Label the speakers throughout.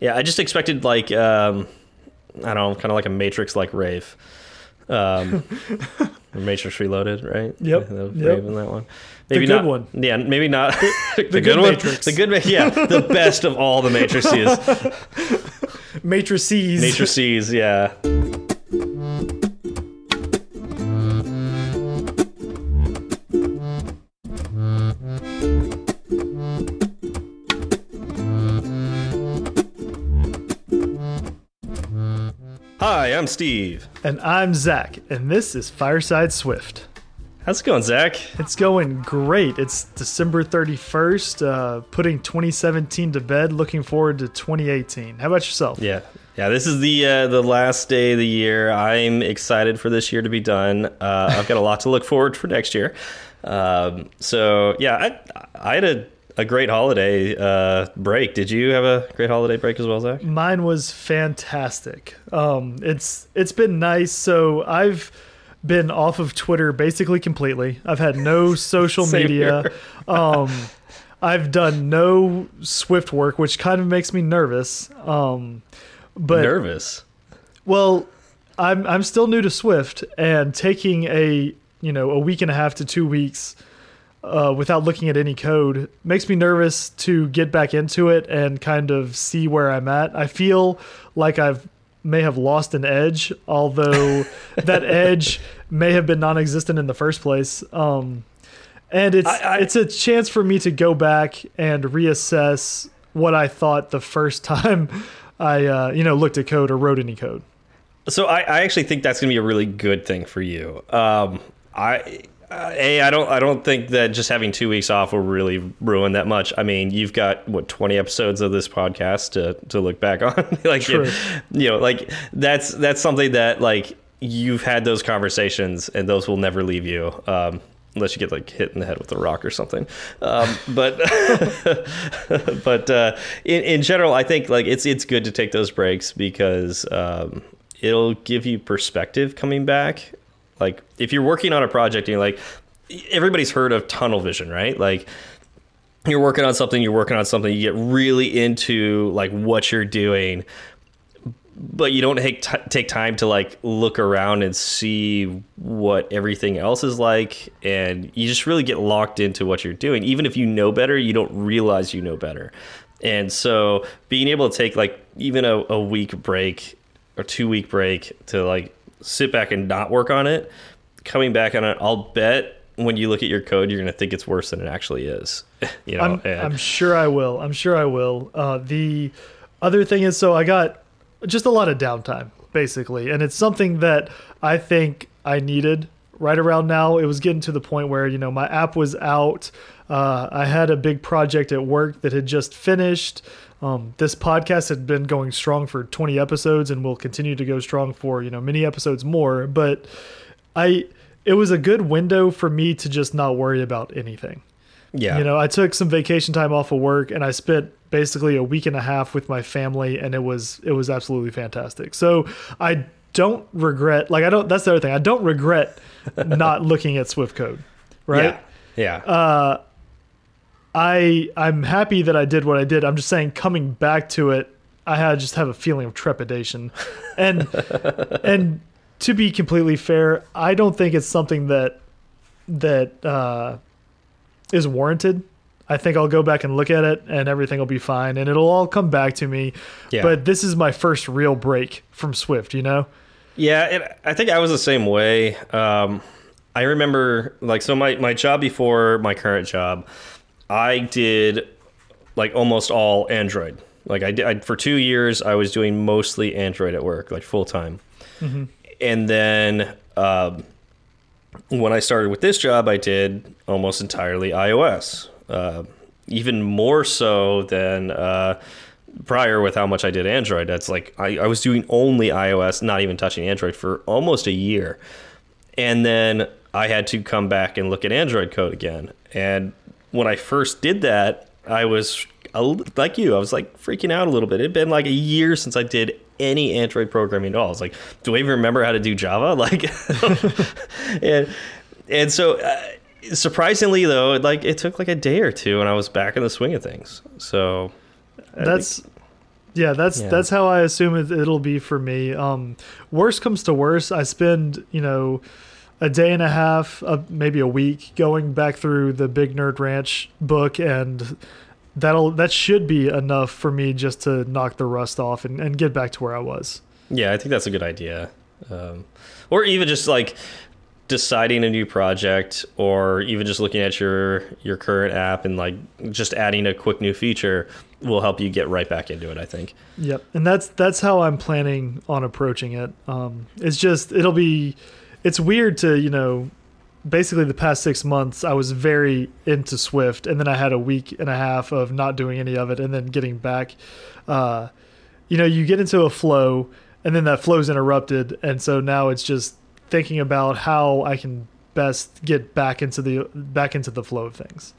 Speaker 1: Yeah, I just expected like um, I don't know, kind of like a Matrix like rave. Um, Matrix Reloaded, right?
Speaker 2: Yep,
Speaker 1: The
Speaker 2: yep.
Speaker 1: rave in that one.
Speaker 2: The good
Speaker 1: not,
Speaker 2: one.
Speaker 1: Yeah, maybe not the,
Speaker 2: good
Speaker 1: good, one.
Speaker 2: Matrix.
Speaker 1: The good, yeah, the best of all the Matrices.
Speaker 2: Matrices.
Speaker 1: Matrices, yeah. I'm Steve.
Speaker 2: And I'm Zach, and this is Fireside Swift.
Speaker 1: How's it going, Zach?
Speaker 2: It's going great. It's December 31st, uh, putting 2017 to bed, looking forward to 2018. How about yourself?
Speaker 1: Yeah, yeah. This is the uh, the last day of the year. I'm excited for this year to be done. Uh, I've got a lot to look forward for next year. Um, so yeah, I I had a, a great holiday uh, break. Did you have a great holiday break as well, Zach?
Speaker 2: Mine was fantastic. Um, it's it's been nice. So I've been off of Twitter basically completely. I've had no social media. um, I've done no Swift work, which kind of makes me nervous. Um, but
Speaker 1: Nervous.
Speaker 2: Well, I'm I'm still new to Swift, and taking a you know a week and a half to two weeks uh, without looking at any code makes me nervous to get back into it and kind of see where I'm at. I feel like I've may have lost an edge, although that edge may have been non-existent in the first place. Um, and it's
Speaker 1: I- I-
Speaker 2: it's a chance for me to go back and reassess what I thought the first time I uh, you know looked at code or wrote any code.
Speaker 1: So I, I actually think that's going to be a really good thing for you. Um, I. Uh, a, I don't. I don't think that just having two weeks off will really ruin that much. I mean, you've got what twenty episodes of this podcast to to look back on. like, you, you know, like that's that's something that like you've had those conversations, and those will never leave you. Um, unless you get like hit in the head with a rock or something. Um, but but uh, in in general, I think like it's it's good to take those breaks because um, it'll give you perspective coming back. Like if you're working on a project and you're like, everybody's heard of tunnel vision, right? Like you're working on something, you're working on something, you get really into like what you're doing, but you don't take t- take time to like look around and see what everything else is like, and you just really get locked into what you're doing. Even if you know better, you don't realize you know better. And so, being able to take like even a, a week break or two week break to like sit back and not work on it, coming back on it, I'll bet when you look at your code, you're gonna think it's worse than it actually is. you know,
Speaker 2: I'm,
Speaker 1: and-
Speaker 2: I'm sure I will. I'm sure I will. Uh, the other thing is, so I got just a lot of downtime, basically, and it's something that I think I needed right around now. It was getting to the point where you know my app was out. Uh, I had a big project at work that had just finished. Um, this podcast had been going strong for 20 episodes and will continue to go strong for you know many episodes more. But I, it was a good window for me to just not worry about anything.
Speaker 1: yeah,
Speaker 2: You know, I took some vacation time off of work and I spent basically a week and a half with my family and it was it was absolutely fantastic. So I don't regret like I don't that's the other thing. I don't regret not looking at Swift code. Right?
Speaker 1: yeah, yeah.
Speaker 2: I I'm happy that I did what I did. I'm just saying coming back to it, I had just have a feeling of trepidation. And and to be completely fair, I don't think it's something that that uh, is warranted. I think I'll go back and look at it and everything will be fine and it'll all come back to me.
Speaker 1: Yeah.
Speaker 2: But this is my first real break from Swift, you know?
Speaker 1: Yeah, and I think I was the same way. Um, I remember, like, so my, my job before my current job, I did like almost all Android. Like, I did I, for two years, I was doing mostly Android at work, like full time. And then um, when I started with this job, I did almost entirely iOS, uh, even more so than uh, prior with how much I did Android. That's like I, I was doing only iOS, not even touching Android for almost a year. And then I had to come back and look at Android code again. And when I first did that, I was like you, I was like freaking out a little bit. It'd been like a year since I did any Android programming at all. I was like, do I even remember how to do Java? Like, and and so uh, surprisingly though, like it took like a day or two, and I was back in the swing of things. So
Speaker 2: That's Yeah, that's
Speaker 1: Yeah.
Speaker 2: that's how I assume it, it'll be for me. Um, worst comes to worst, I spend you know a day and a half, uh, maybe a week, going back through the Big Nerd Ranch book, and that'll that should be enough for me just to knock the rust off and, and get back to where I was.
Speaker 1: Yeah, I think that's a good idea. Um, or even just like deciding a new project, or even just looking at your your current app and like just adding a quick new feature will help you get right back into it. I think.
Speaker 2: Yep, and that's that's how I'm planning on approaching it. Um, it's just it'll be, it's weird to you know, basically the past six months I was very into Swift, and then I had a week and a half of not doing any of it, and then getting back. Uh, you know, you get into a flow, and then that flow's interrupted, and so now it's just thinking about how I can best get back into the back into the flow of things.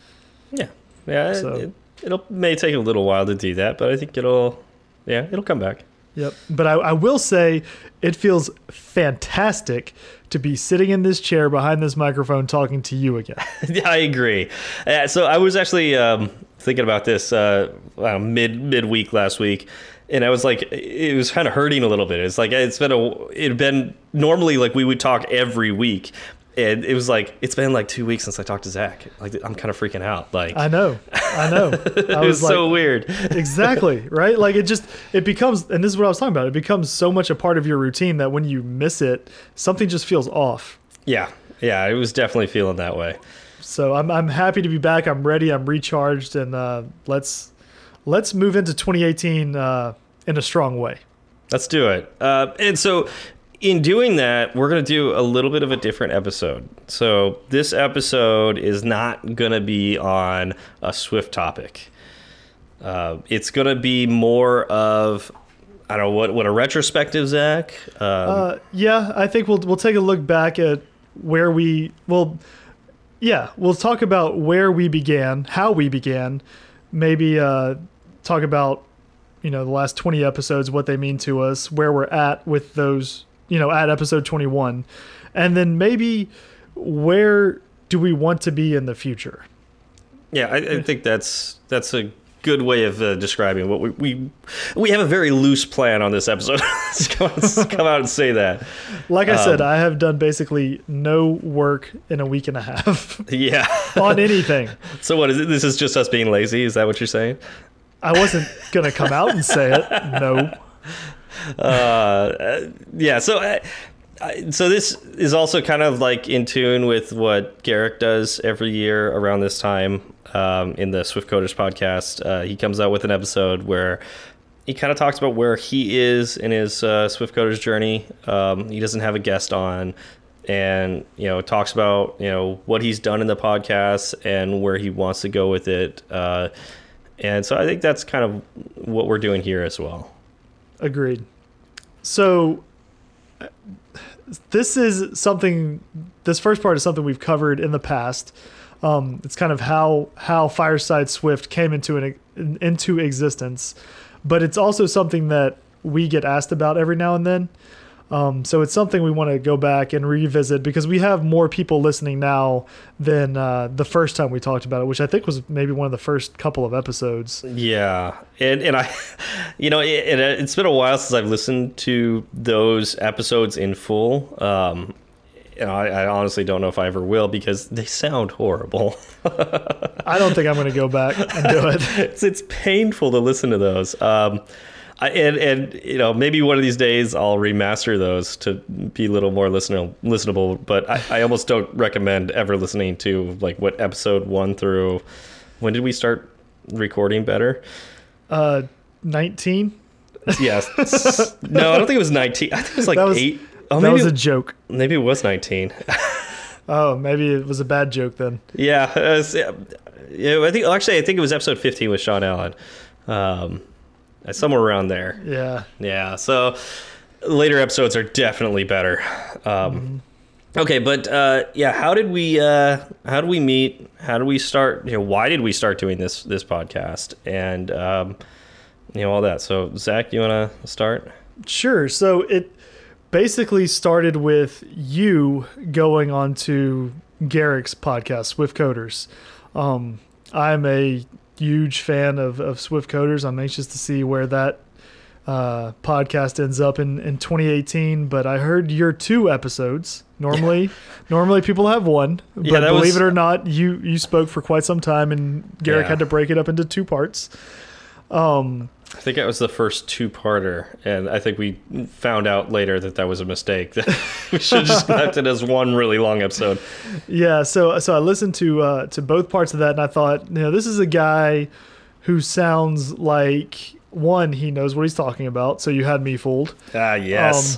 Speaker 1: Yeah, yeah.
Speaker 2: So-
Speaker 1: it, it'll may take a little while to do that, but I think it'll, yeah, it'll come back.
Speaker 2: Yep. But I, I will say it feels fantastic to be sitting in this chair behind this microphone talking to you again.
Speaker 1: Yeah, I agree. Uh, so I was actually um, thinking about this uh, uh, mid midweek last week, and I was like, it was kind of hurting a little bit. It's like it's been a it had been normally like we would talk every week, and it was like it's been like two weeks since I talked to Zach. Like I'm kind of freaking out. Like
Speaker 2: I know. I know. I
Speaker 1: it was
Speaker 2: like,
Speaker 1: so weird.
Speaker 2: exactly right like it just it becomes and this is what i was talking about it becomes so much a part of your routine that when you miss it something just feels off
Speaker 1: Yeah, yeah, It was definitely feeling that way.
Speaker 2: so i'm, I'm happy to be back i'm ready i'm recharged and uh, let's let's move into 2018 uh, in a strong way
Speaker 1: Let's do it. Uh, and so, in doing that, we're going to do a little bit of a different episode. So, this episode is not going to be on a Swift topic. Uh, it's going to be more of, I don't know, what, what a retrospective, Zach? Um,
Speaker 2: Uh, yeah, I think we'll we'll take a look back at where we well, yeah, we'll talk about where we began, how we began, maybe uh, talk about you know the last twenty episodes, what they mean to us, where we're at with those, you know, at episode twenty one, and then maybe where do we want to be in the future?
Speaker 1: yeah, I, I think that's that's a good way of uh, describing what we, we we have a very loose plan on this episode. let's, come, let's come out and say that.
Speaker 2: Like I said,
Speaker 1: Um,
Speaker 2: I have done basically no work in a week and a half
Speaker 1: Yeah.
Speaker 2: on anything.
Speaker 1: So what is it? This is just us being lazy. Is that what you're saying?
Speaker 2: I wasn't gonna come out and say it. No.
Speaker 1: Uh, yeah. So, I, I, so this is also kind of like in tune with what Garric does every year around this time um, in the Swift Coders podcast. Uh, he comes out with an episode where he kind of talks about where he is in his uh, Swift Coders journey. Um, he doesn't have a guest on. And you know, talks about you know what he's done in the podcast and where he wants to go with it. Uh, and so I think that's kind of what we're doing here as well.
Speaker 2: Agreed. So this is something. This first part is something we've covered in the past. Um, it's kind of how how Fireside Swift came into an into existence, but it's also something that we get asked about every now and then. Um, so it's something we want to go back and revisit because we have more people listening now than uh, the first time we talked about it, which I think was maybe one of the first couple of episodes.
Speaker 1: Yeah, and and I, you know, it, it, it's been a while since I've listened to those episodes in full. Um, know, I, I honestly don't know if I ever will because they sound horrible.
Speaker 2: I don't think I'm going to go back and do it.
Speaker 1: it's it's painful to listen to those. Um, I, and and you know maybe one of these days I'll remaster those to be a little more listenable. Listenable, but I, I almost don't recommend ever listening to like what episode one through. When did we start recording better?
Speaker 2: Uh, 19.
Speaker 1: Yes. no, I don't think it was 19. I think it was like
Speaker 2: That was-
Speaker 1: eight. Oh,
Speaker 2: that was a joke.
Speaker 1: maybe it was 19.
Speaker 2: Oh, maybe it was a bad joke then.
Speaker 1: yeah, was- yeah. yeah, I think actually I think it was episode 15 with Sean Allen. Um, somewhere around there.
Speaker 2: Yeah.
Speaker 1: Yeah. So later episodes are definitely better. Um, Okay, but uh, yeah, how did we uh, how did we meet? How did we start? You know, why did we start doing this this podcast? And um, you know all that. So Zach, you want to start?
Speaker 2: Sure. So it basically started with you going on to Garric's podcast, Swift Coders. Um, I'm a huge fan of, of Swift Coders. I'm anxious to see where that uh, podcast ends up in, in 2018, but I heard your two episodes. Normally, normally people have one, but
Speaker 1: Yeah,
Speaker 2: believe
Speaker 1: was-
Speaker 2: it or not, you you spoke for quite some time, and Garric
Speaker 1: Yeah.
Speaker 2: had to break it up into two parts. Um,
Speaker 1: I think that was the first two-parter, and I think we found out later that that was a mistake. That we should just left it as one really long episode.
Speaker 2: Yeah, so so I listened to uh, to both parts of that, and I thought, you know, this is a guy who sounds like one, he knows what he's talking about. So you had me fooled.
Speaker 1: Ah, yes.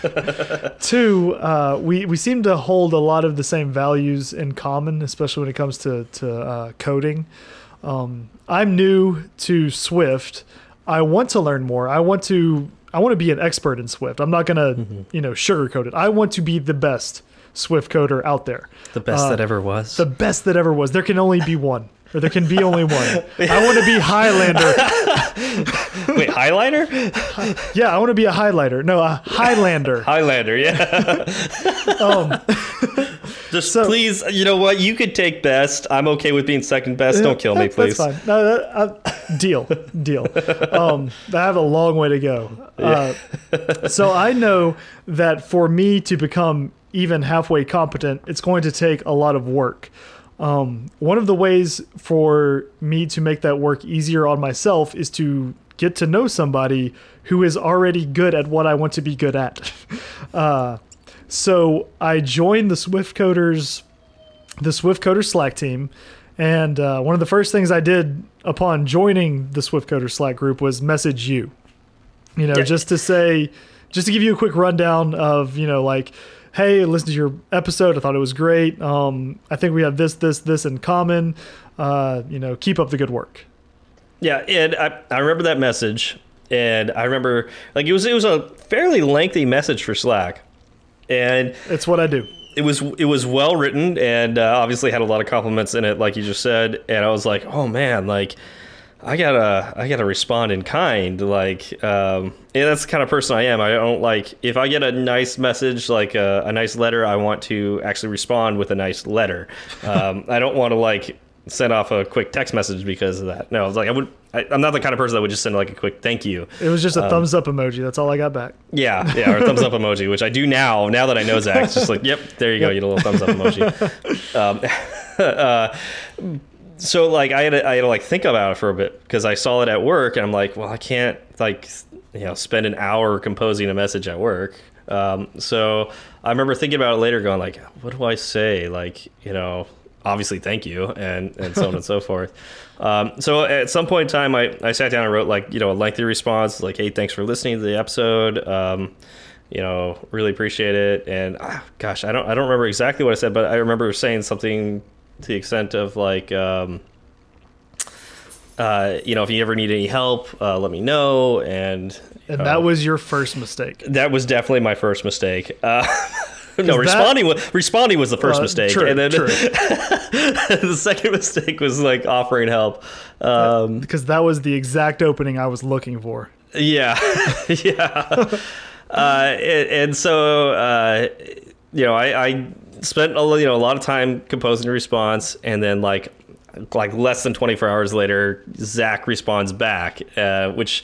Speaker 2: Two, uh, we we seem to hold a lot of the same values in common, especially when it comes to to uh, coding. Um, I'm new to Swift. I want to learn more. I want to I want to be an expert in Swift. I'm not gonna you know sugarcoat it. I want to be the best Swift coder out there.
Speaker 1: the best
Speaker 2: uh,
Speaker 1: that ever was.
Speaker 2: the best that ever was. There can only be one, or there can be only one. I want to be Highlander.
Speaker 1: Wait, Highliner?
Speaker 2: Yeah, I want to be a highlighter. No, a Highlander.
Speaker 1: Highlander, yeah.
Speaker 2: Um,
Speaker 1: Just
Speaker 2: So-
Speaker 1: please, you know what? You could take best. I'm okay with being second best. Don't kill me, please.
Speaker 2: That's fine. No, that, uh, deal, deal. Um, I have a long way to go. Uh, so I know that for me to become even halfway competent, it's going to take a lot of work. Um, one of the ways for me to make that work easier on myself is to get to know somebody who is already good at what I want to be good at. Uh, so I joined the Swift Coders, the Swift Coder Slack team, and uh, one of the first things I did upon joining the Swift Coder Slack group was message you. You know,
Speaker 1: Yeah.
Speaker 2: just to say, just to give you a quick rundown of, you know, like, hey, listen to your episode. I thought it was great. Um, I think we have this, this, this in common. Uh, you know, keep up the good work.
Speaker 1: Yeah, and I, I remember that message, and I remember like it was it was a fairly lengthy message for Slack, and
Speaker 2: It's what I do.
Speaker 1: it was it was well written and uh, obviously had a lot of compliments in it, like you just said. And I was like, oh man, like I gotta I gotta respond in kind. Like, um, and that's the kind of person I am. I don't like if I get a nice message, like a, a nice letter, I want to actually respond with a nice letter. Um, I don't want to like send off a quick text message because of that. No, I was like I would. I, I'm not the kind of person that would just send like a quick thank you.
Speaker 2: It was just
Speaker 1: Um,
Speaker 2: a thumbs up emoji. That's all I got back.
Speaker 1: Yeah, yeah, or a thumbs up emoji, which I do now. Now that I know Zach, it's just like, yep, there you go, you get a little thumbs up emoji. Um, uh, so like I had to, I had to like think about it for a bit because I saw it at work and I'm like, well, I can't like you know spend an hour composing a message at work. Um, so I remember thinking about it later, going like, what do I say? Like you know, obviously thank you and and so on and so forth. Um, so at some point in time, I, I sat down and wrote like you know a lengthy response like, hey, thanks for listening to the episode. Um, you know, really appreciate it. And ah, gosh, I don't I don't remember exactly what I said, but I remember saying something to the extent of like. Um, uh, you know, if you ever need any help, uh, let me know. And
Speaker 2: And
Speaker 1: uh,
Speaker 2: that was your first mistake.
Speaker 1: that was definitely my first mistake. Uh, no,
Speaker 2: that-
Speaker 1: responding was responding was the first
Speaker 2: Uh,
Speaker 1: mistake,
Speaker 2: true,
Speaker 1: and then
Speaker 2: true.
Speaker 1: the second mistake was like offering help. Um,
Speaker 2: Because that was the exact opening I was looking for.
Speaker 1: yeah, yeah. uh, and, and so uh, you know, I, I spent a, you know a lot of time composing a response, and then like like less than 24 hours later, Zach responds back, uh, which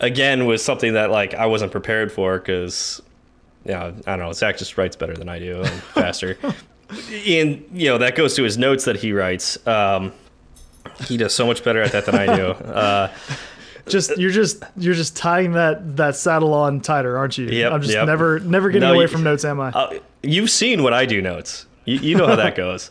Speaker 1: again was something that like I wasn't prepared for because yeah, I don't know. Zach just writes better than I do and faster. and you know that goes to his notes that he writes. Um, he does so much better at that than I do. Uh,
Speaker 2: Just you're just you're just tying that that saddle on tighter, aren't you?
Speaker 1: Yep,
Speaker 2: I'm just
Speaker 1: yep.
Speaker 2: never never getting
Speaker 1: No,
Speaker 2: away
Speaker 1: you-
Speaker 2: from notes, am I?
Speaker 1: Uh, you've seen what I do notes. You, you know how that goes.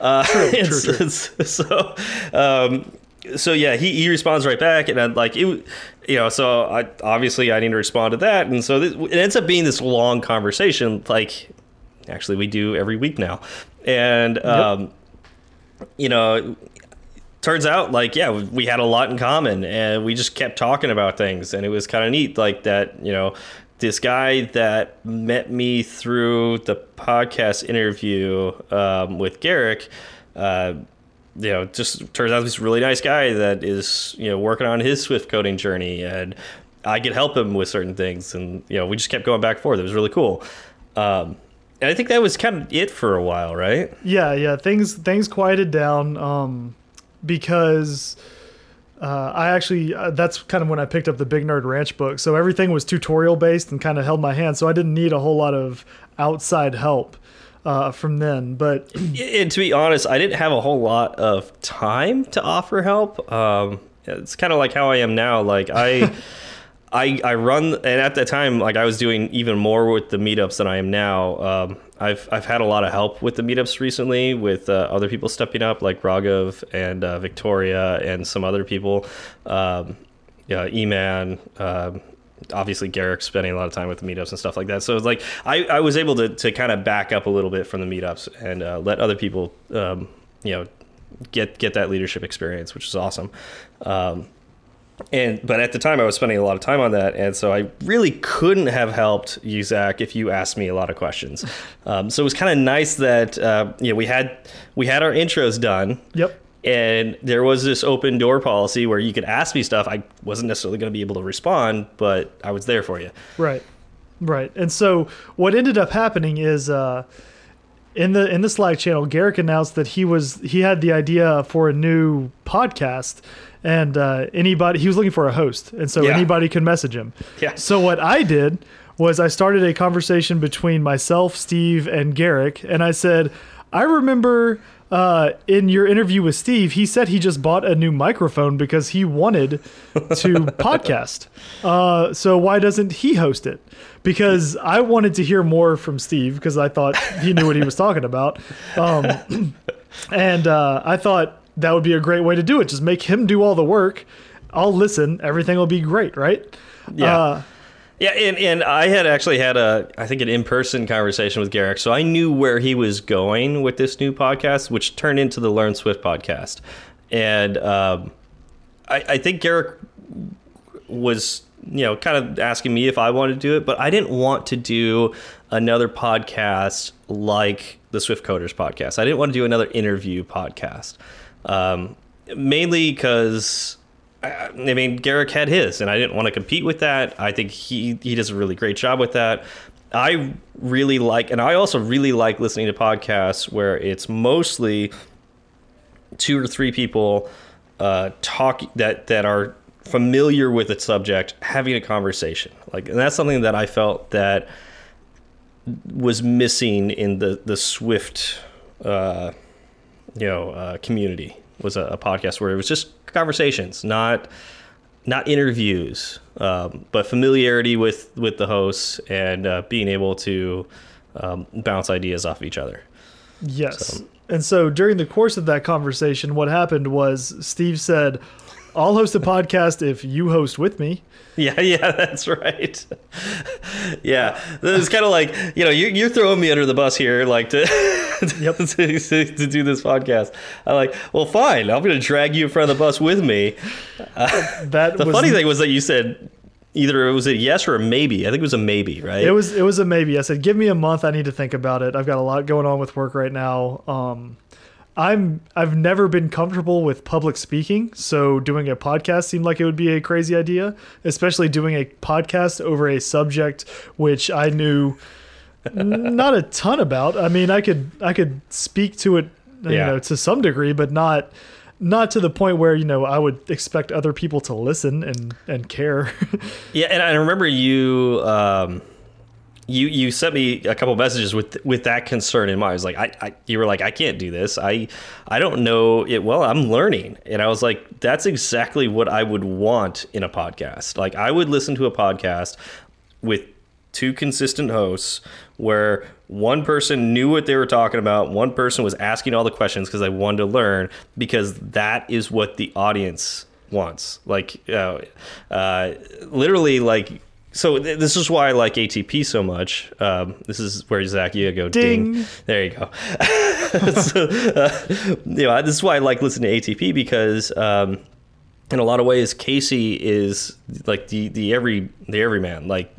Speaker 1: Uh,
Speaker 2: true,
Speaker 1: it's-
Speaker 2: true.
Speaker 1: So, um, so yeah, he, he responds right back, and I'm like, it, you know, so I obviously I need to respond to that, and so this, it ends up being this long conversation. Like, actually, we do every week now, and um, you know, turns out like yeah we had a lot in common and we just kept talking about things and it was kind of neat like that you know this guy that met me through the podcast interview um, with Garric uh, you know just turns out he's a really nice guy that is you know working on his swift coding journey and I could help him with certain things and you know we just kept going back and forth it was really cool um, and I think that was kind of it for a while right
Speaker 2: Yeah, yeah. Things things quieted down um, because uh, I actually uh, that's kind of when I picked up the Big Nerd Ranch book. So everything was tutorial based and kind of held my hand. So I didn't need a whole lot of outside help uh, from then. But
Speaker 1: and to be honest, I didn't have a whole lot of time to offer help. Um, it's kind of like how I am now. Like I. I, I run and at that time like I was doing even more with the meetups than I am now. Um, I've I've had a lot of help with the meetups recently with uh, other people stepping up like Raghav and uh, Victoria and some other people. Um, yeah, Eman, uh, obviously Garric spending a lot of time with the meetups and stuff like that. So it's like I, I was able to, to kind of back up a little bit from the meetups and uh, let other people um, you know get get that leadership experience, which is awesome. Um, and but at the time I was spending a lot of time on that, and so I really couldn't have helped you, Zach, if you asked me a lot of questions. Um, so it was kind of nice that uh, you know we had we had our intros done.
Speaker 2: Yep.
Speaker 1: And there was this open door policy where you could ask me stuff. I wasn't necessarily going to be able to respond, but I was there for you.
Speaker 2: Right, right. And so what ended up happening is. Uh, in the in the Slack channel, Garric announced that he was he had the idea for a new podcast, and uh, anybody he was looking for a host, and so
Speaker 1: Yeah.
Speaker 2: anybody could message him.
Speaker 1: Yeah.
Speaker 2: So what I did was I started a conversation between myself, Steve, and Garric, and I said, I remember. Uh, in your interview with Steve, he said he just bought a new microphone because he wanted to podcast. Uh, so why doesn't he host it? Because I wanted to hear more from Steve because I thought he knew what he was talking about. Um, and uh, I thought that would be a great way to do it. Just make him do all the work. I'll listen. Everything will be great, right?
Speaker 1: Yeah. Yeah, and, and I had actually had a I think an in person conversation with Garric, so I knew where he was going with this new podcast, which turned into the Learn Swift podcast. And um, I, I think Garric was you know kind of asking me if I wanted to do it, but I didn't want to do another podcast like the Swift Coders podcast. I didn't want to do another interview podcast, um, mainly because. I mean, Garric had his, and I didn't want to compete with that. I think he he does a really great job with that. I really like, and I also really like listening to podcasts where it's mostly two or three people uh, talk that that are familiar with the subject, having a conversation. Like, and that's something that I felt that was missing in the the Swift, uh, you know, uh, community. Was a, a podcast where it was just conversations, not not interviews, um, but familiarity with with the hosts and uh, being able to um, bounce ideas off of each other.
Speaker 2: Yes. And so during the course of that conversation, what happened was Steve said, I'll host a podcast if you host with me.
Speaker 1: Yeah, yeah, that's right. yeah, it's kind of like you know you're, you're throwing me under the bus here, like to
Speaker 2: Yep.
Speaker 1: to, to, to do this podcast. I'm like, well, fine, I'm going to drag you in front of the bus with me.
Speaker 2: That
Speaker 1: The funny thing was that you said either it was a yes or a maybe. I think it was a maybe, right?
Speaker 2: It was it was a maybe. I said, give me a month. I need to think about it. I've got a lot going on with work right now. Um, I'm I've never been comfortable with public speaking, so doing a podcast seemed like it would be a crazy idea, especially doing a podcast over a subject which I knew not a ton about. I mean, I could I could speak to it, you
Speaker 1: Yeah.
Speaker 2: know, to some degree, but not not to the point where you know I would expect other people to listen and and care.
Speaker 1: Yeah, and I remember you um you you sent me a couple messages with with that concern in mind. I was like, I, I you were like, I can't do this. I I don't know it well. I'm learning. And I was like, that's exactly what I would want in a podcast. Like I would listen to a podcast with two consistent hosts where one person knew what they were talking about, one person was asking all the questions because they wanted to learn because that is what the audience wants. Like uh, uh, literally like so th- this is why I like ATP so much. Um, this is where Zach you go ding.
Speaker 2: Ding.
Speaker 1: There you go. so, uh, you know, this is why I like listening to ATP because um, in a lot of ways, Casey is like the the every the everyman. Like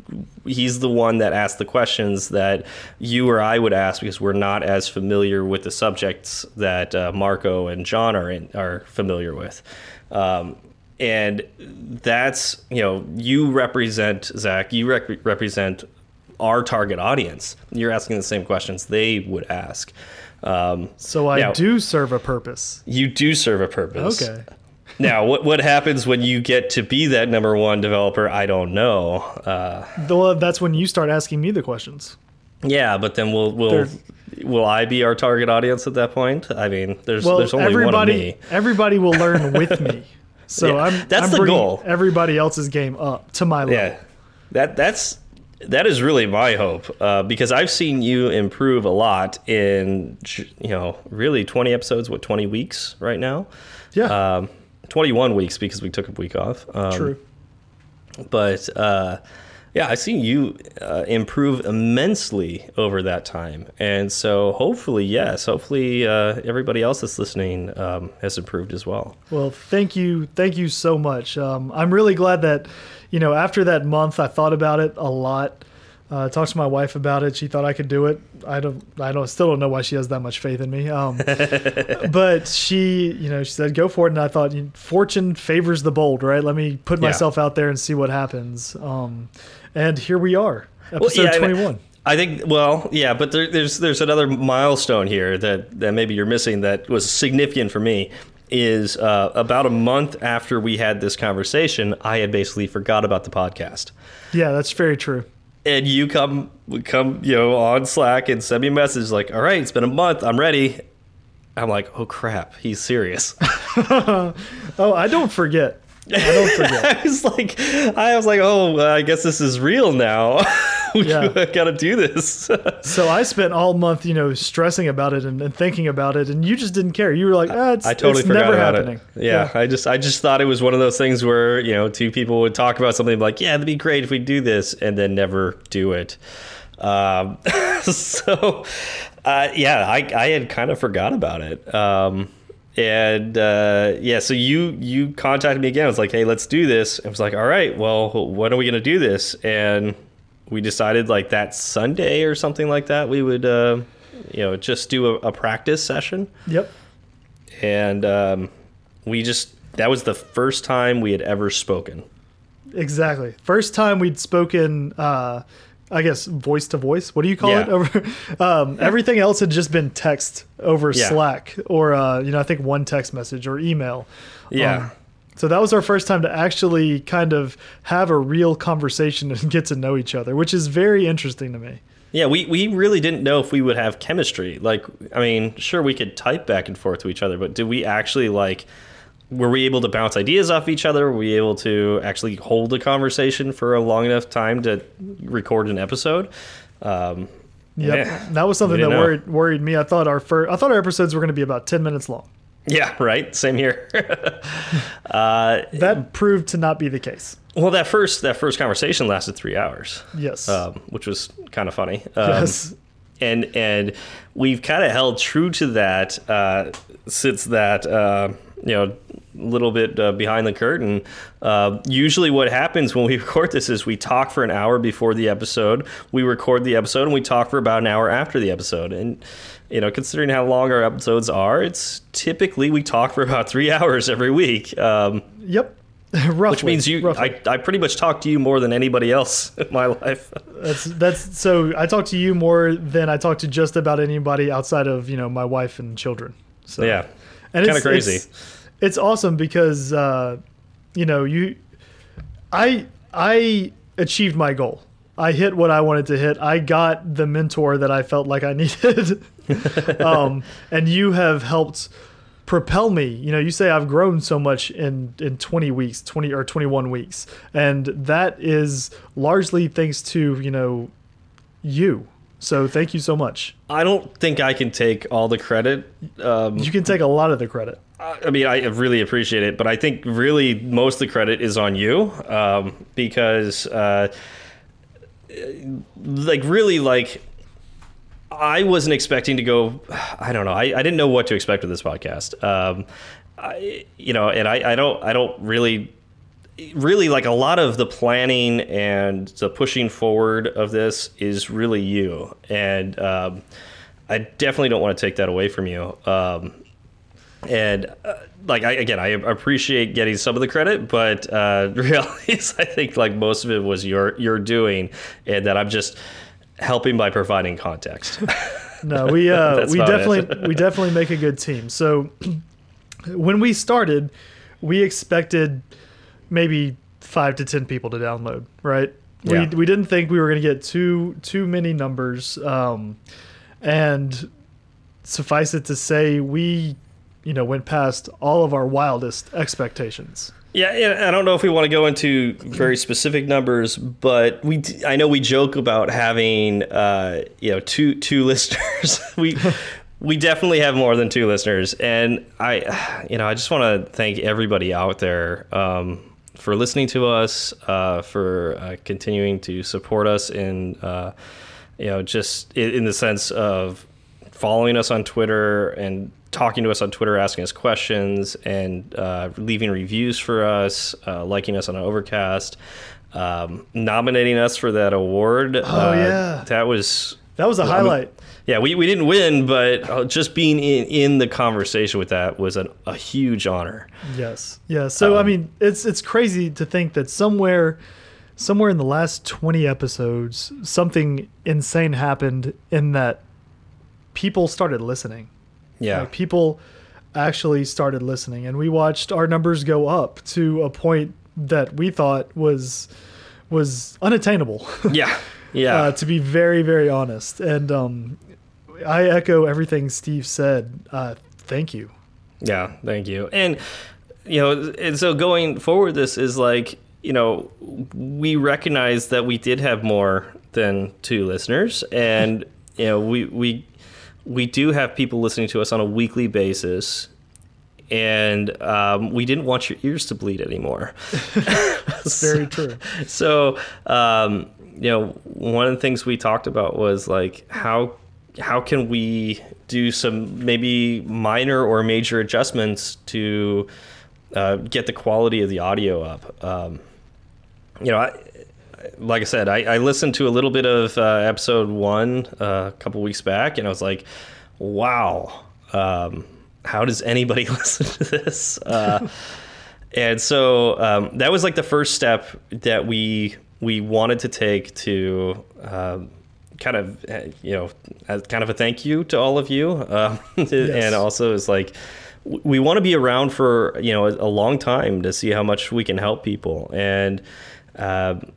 Speaker 1: he's the one that asks the questions that you or I would ask because we're not as familiar with the subjects that uh, Marco and John are in, are familiar with. Um, and that's you know you represent Zach. You rep- represent our target audience. You're asking the same questions they would ask. Um,
Speaker 2: so I
Speaker 1: Yeah.
Speaker 2: do serve a purpose.
Speaker 1: you do serve a purpose.
Speaker 2: Okay.
Speaker 1: now, what what happens when you get to be that number one developer? I don't know. Uh,
Speaker 2: Though that's when you start asking me the questions.
Speaker 1: yeah, but then will will will I be our target audience at that point? I mean, there's
Speaker 2: Well,
Speaker 1: there's only one of me.
Speaker 2: everybody will learn with me. So
Speaker 1: Yeah,
Speaker 2: I'm
Speaker 1: that's
Speaker 2: I'm
Speaker 1: the goal.
Speaker 2: Everybody else's game up to my level.
Speaker 1: Yeah, that that's that is really my hope uh, because I've seen you improve a lot in you know really 20 episodes, what 20 weeks right now.
Speaker 2: Yeah,
Speaker 1: Um, 21 weeks because we took a week off. Um,
Speaker 2: true.
Speaker 1: but uh, yeah, I've seen you uh, improve immensely over that time, and so hopefully, yes, hopefully uh, everybody else that's listening um, has improved as well.
Speaker 2: Well, thank you, thank you so much. Um, I'm really glad that, you know, after that month, I thought about it a lot. Uh, talked to my wife about it. She thought I could do it. I don't. I don't. Still don't know why she has that much faith in me. Um, but she, you know, she said go for it, and I thought fortune favors the bold, right? Let me put
Speaker 1: Yeah.
Speaker 2: myself out there and see what happens. Um, and here we are, episode
Speaker 1: yeah,
Speaker 2: 21.
Speaker 1: I think, well, yeah, but there, there's there's another milestone here that that maybe you're missing that was significant for me. Is uh, about a month after we had this conversation, I had basically forgot about the podcast.
Speaker 2: Yeah, that's very true.
Speaker 1: and you come would come you know on slack and send me a message like all right it's been a month i'm ready i'm like oh crap he's serious
Speaker 2: Oh, I don't forget. I don't forget.
Speaker 1: i was like i was like oh i guess this is real now we
Speaker 2: Yeah.
Speaker 1: gotta do this
Speaker 2: So I spent all month, you know, stressing about it and, and thinking about it, and you just didn't care. You were like, ah, it's,
Speaker 1: i totally
Speaker 2: it's
Speaker 1: forgot
Speaker 2: never
Speaker 1: about
Speaker 2: happening.
Speaker 1: it yeah, i just i just thought it was one of those things where you know two people would talk about something like yeah that'd be great if we do this and then never do it um, so uh, yeah I, I had kind of forgot about it um, and uh, yeah so you you contacted me again. I was like hey let's do this. I was like all right well when are we going to do this? And we decided like that sunday or something like that we would uh, you know just do a, a practice session.
Speaker 2: Yep.
Speaker 1: and um, we just that was the first time we had ever spoken.
Speaker 2: Exactly. First time we'd spoken, uh, I guess, voice to voice. What do you call
Speaker 1: Yeah.
Speaker 2: it? Over um, everything else had just been text over
Speaker 1: Yeah.
Speaker 2: Slack or uh, you know, I think one text message or email.
Speaker 1: yeah
Speaker 2: Um, so that was our first time to actually kind of have a real conversation and get to know each other, which is very interesting to me.
Speaker 1: yeah we, we really didn't know if we would have chemistry like i mean sure we could type back and forth to each other but did we actually like were we able to bounce ideas off each other were we able to actually hold a conversation for a long enough time to record an episode um,
Speaker 2: Yep.
Speaker 1: yeah.
Speaker 2: That was something that
Speaker 1: know.
Speaker 2: worried worried me. I thought our first, I thought our episodes were going to be about 10 minutes long.
Speaker 1: yeah right same here uh,
Speaker 2: That proved to not be the case.
Speaker 1: well that first that first conversation lasted three hours
Speaker 2: Yes.
Speaker 1: um, which was kind of funny. Um,
Speaker 2: yes.
Speaker 1: And and we've kind of held true to that uh, since that uh, you know little bit uh, behind the curtain. Uh, usually, what happens when we record this is we talk for an hour before the episode, we record the episode, and we talk for about an hour after the episode. And you know, considering how long our episodes are, it's typically we talk for about three hours every week. Um,
Speaker 2: Yep. roughly.
Speaker 1: which means you,
Speaker 2: roughly.
Speaker 1: I, I pretty much talk to you more than anybody else in my life.
Speaker 2: That's that's so I talk to you more than I talk to just about anybody outside of you know my wife and children. So
Speaker 1: Yeah.
Speaker 2: and
Speaker 1: Kinda crazy.
Speaker 2: It's, it's awesome because uh, you know you, I I achieved my goal. I hit what I wanted to hit. I got the mentor that I felt like I needed, um, and you have helped propel me. You know, you say I've grown so much in in 20 weeks, 20 or 21 weeks, and that is largely thanks to you know you. So thank you so much.
Speaker 1: I don't think I can take all the credit. Um,
Speaker 2: You can take a lot of the credit.
Speaker 1: I mean, I really appreciate it, but I think really most of the credit is on you um, because, uh, like, really, like, I wasn't expecting to go. I don't know. I, I didn't know what to expect with this podcast. Um, I, you know, and I, I don't. I don't really really like a lot of the planning and the pushing forward of this is really you and um, i definitely don't want to take that away from you um, and uh, like I, again i appreciate getting some of the credit but uh, i think like most of it was your your doing and that i'm just helping by providing context
Speaker 2: No, we uh, we definitely we definitely make a good team. So when we started, we expected maybe five to ten people to download, right?
Speaker 1: Yeah.
Speaker 2: We we didn't think we were going to get too too many numbers, um, and suffice it to say, we you know went past all of our wildest expectations.
Speaker 1: Yeah, I don't know if we want to go into very specific numbers, but we I know we joke about having uh, you know two two listeners. we we definitely have more than two listeners, and I you know I just want to thank everybody out there um, for listening to us, uh, for uh, continuing to support us in uh, you know just in, in the sense of following us on Twitter and talking to us on Twitter, asking us questions, and uh, leaving reviews for us, uh, liking us on Overcast, um, nominating us for that award.
Speaker 2: Oh,
Speaker 1: Uh,
Speaker 2: yeah.
Speaker 1: that was
Speaker 2: That was a highlight.
Speaker 1: yeah. We, we didn't win, but uh, just being in, in the conversation with that was an, a huge honor.
Speaker 2: Yes. Yeah. So I
Speaker 1: Um,
Speaker 2: mean, it's it's crazy to think that somewhere somewhere in the last 20 episodes something insane happened in that people started listening.
Speaker 1: Yeah,
Speaker 2: Like people actually started listening and we watched our numbers go up to a point that we thought was was unattainable.
Speaker 1: yeah, yeah.
Speaker 2: uh, to be very, very honest. And um, I echo everything Steve said. Uh, thank you.
Speaker 1: Yeah, thank you. And you know, and so going forward, this is like you know, we recognize that we did have more than two listeners, and you know, we we we do have people listening to us on a weekly basis. And um, we didn't want your ears to bleed anymore.
Speaker 2: It's very true.
Speaker 1: so um, you know one of the things we talked about was like how how can we do some maybe minor or major adjustments to uh, get the quality of the audio up um, you know I, like I said, I, I listened to a little bit of uh, episode one uh, a couple weeks back, and I was like, "Wow, um, how does anybody listen to this?" Uh, and so um, that was like the first step that we we wanted to take to um, kind of uh, you know as kind of a thank you to all of you, um, and also is like we want to be around for you know a, a long time to see how much we can help people and. Um,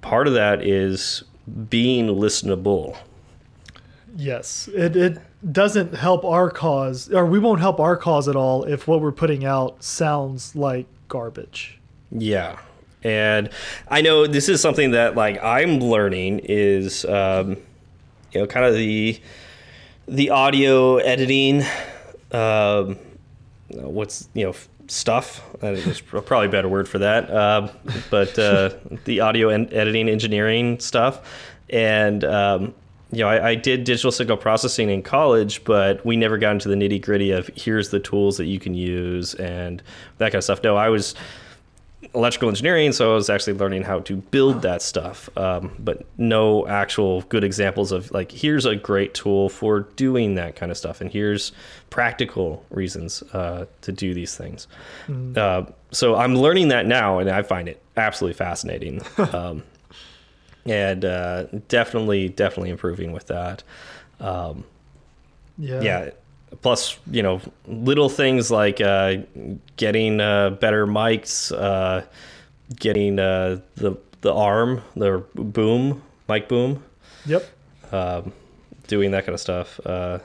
Speaker 1: part of that is being listenable.
Speaker 2: Yes, it it doesn't help our cause, or we won't help our cause at all if what we're putting out sounds like garbage.
Speaker 1: Yeah. And I know this is something that like I'm learning is um, you know kind of the the audio editing um, what's you know stuff. Uh, there's probably a better word for that. Um, but uh, the audio and editing engineering stuff. And um, you know I, I did digital signal processing in college but we never got into the nitty gritty of here's the tools that you can use and that kind of stuff. No I was electrical engineering, so I was actually learning how to build that stuff. Um, but no actual good examples of like, here's a great tool for doing that kind of stuff, and here's practical reasons uh, to do these things. Uh, so I'm learning that now, and I find it absolutely fascinating. um, and uh, definitely, definitely improving with that. Um,
Speaker 2: Yeah.
Speaker 1: yeah plus you know little things like uh, getting uh, better mics uh, getting uh, the the arm the boom mic boom
Speaker 2: Yep.
Speaker 1: um, doing that kind of stuff uh,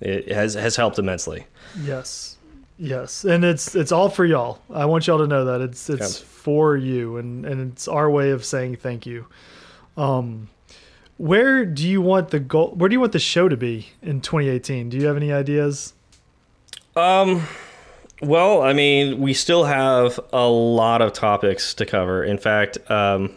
Speaker 1: it has has helped immensely
Speaker 2: Yes. Yes. And it's it's all for y'all. I want y'all to know that it's it's for you and and it's our way of saying thank you. Um where do you want the goal where do you want the show to be in 2018? Do you have any ideas?
Speaker 1: Um, well, I mean, we still have a lot of topics to cover. In fact, um,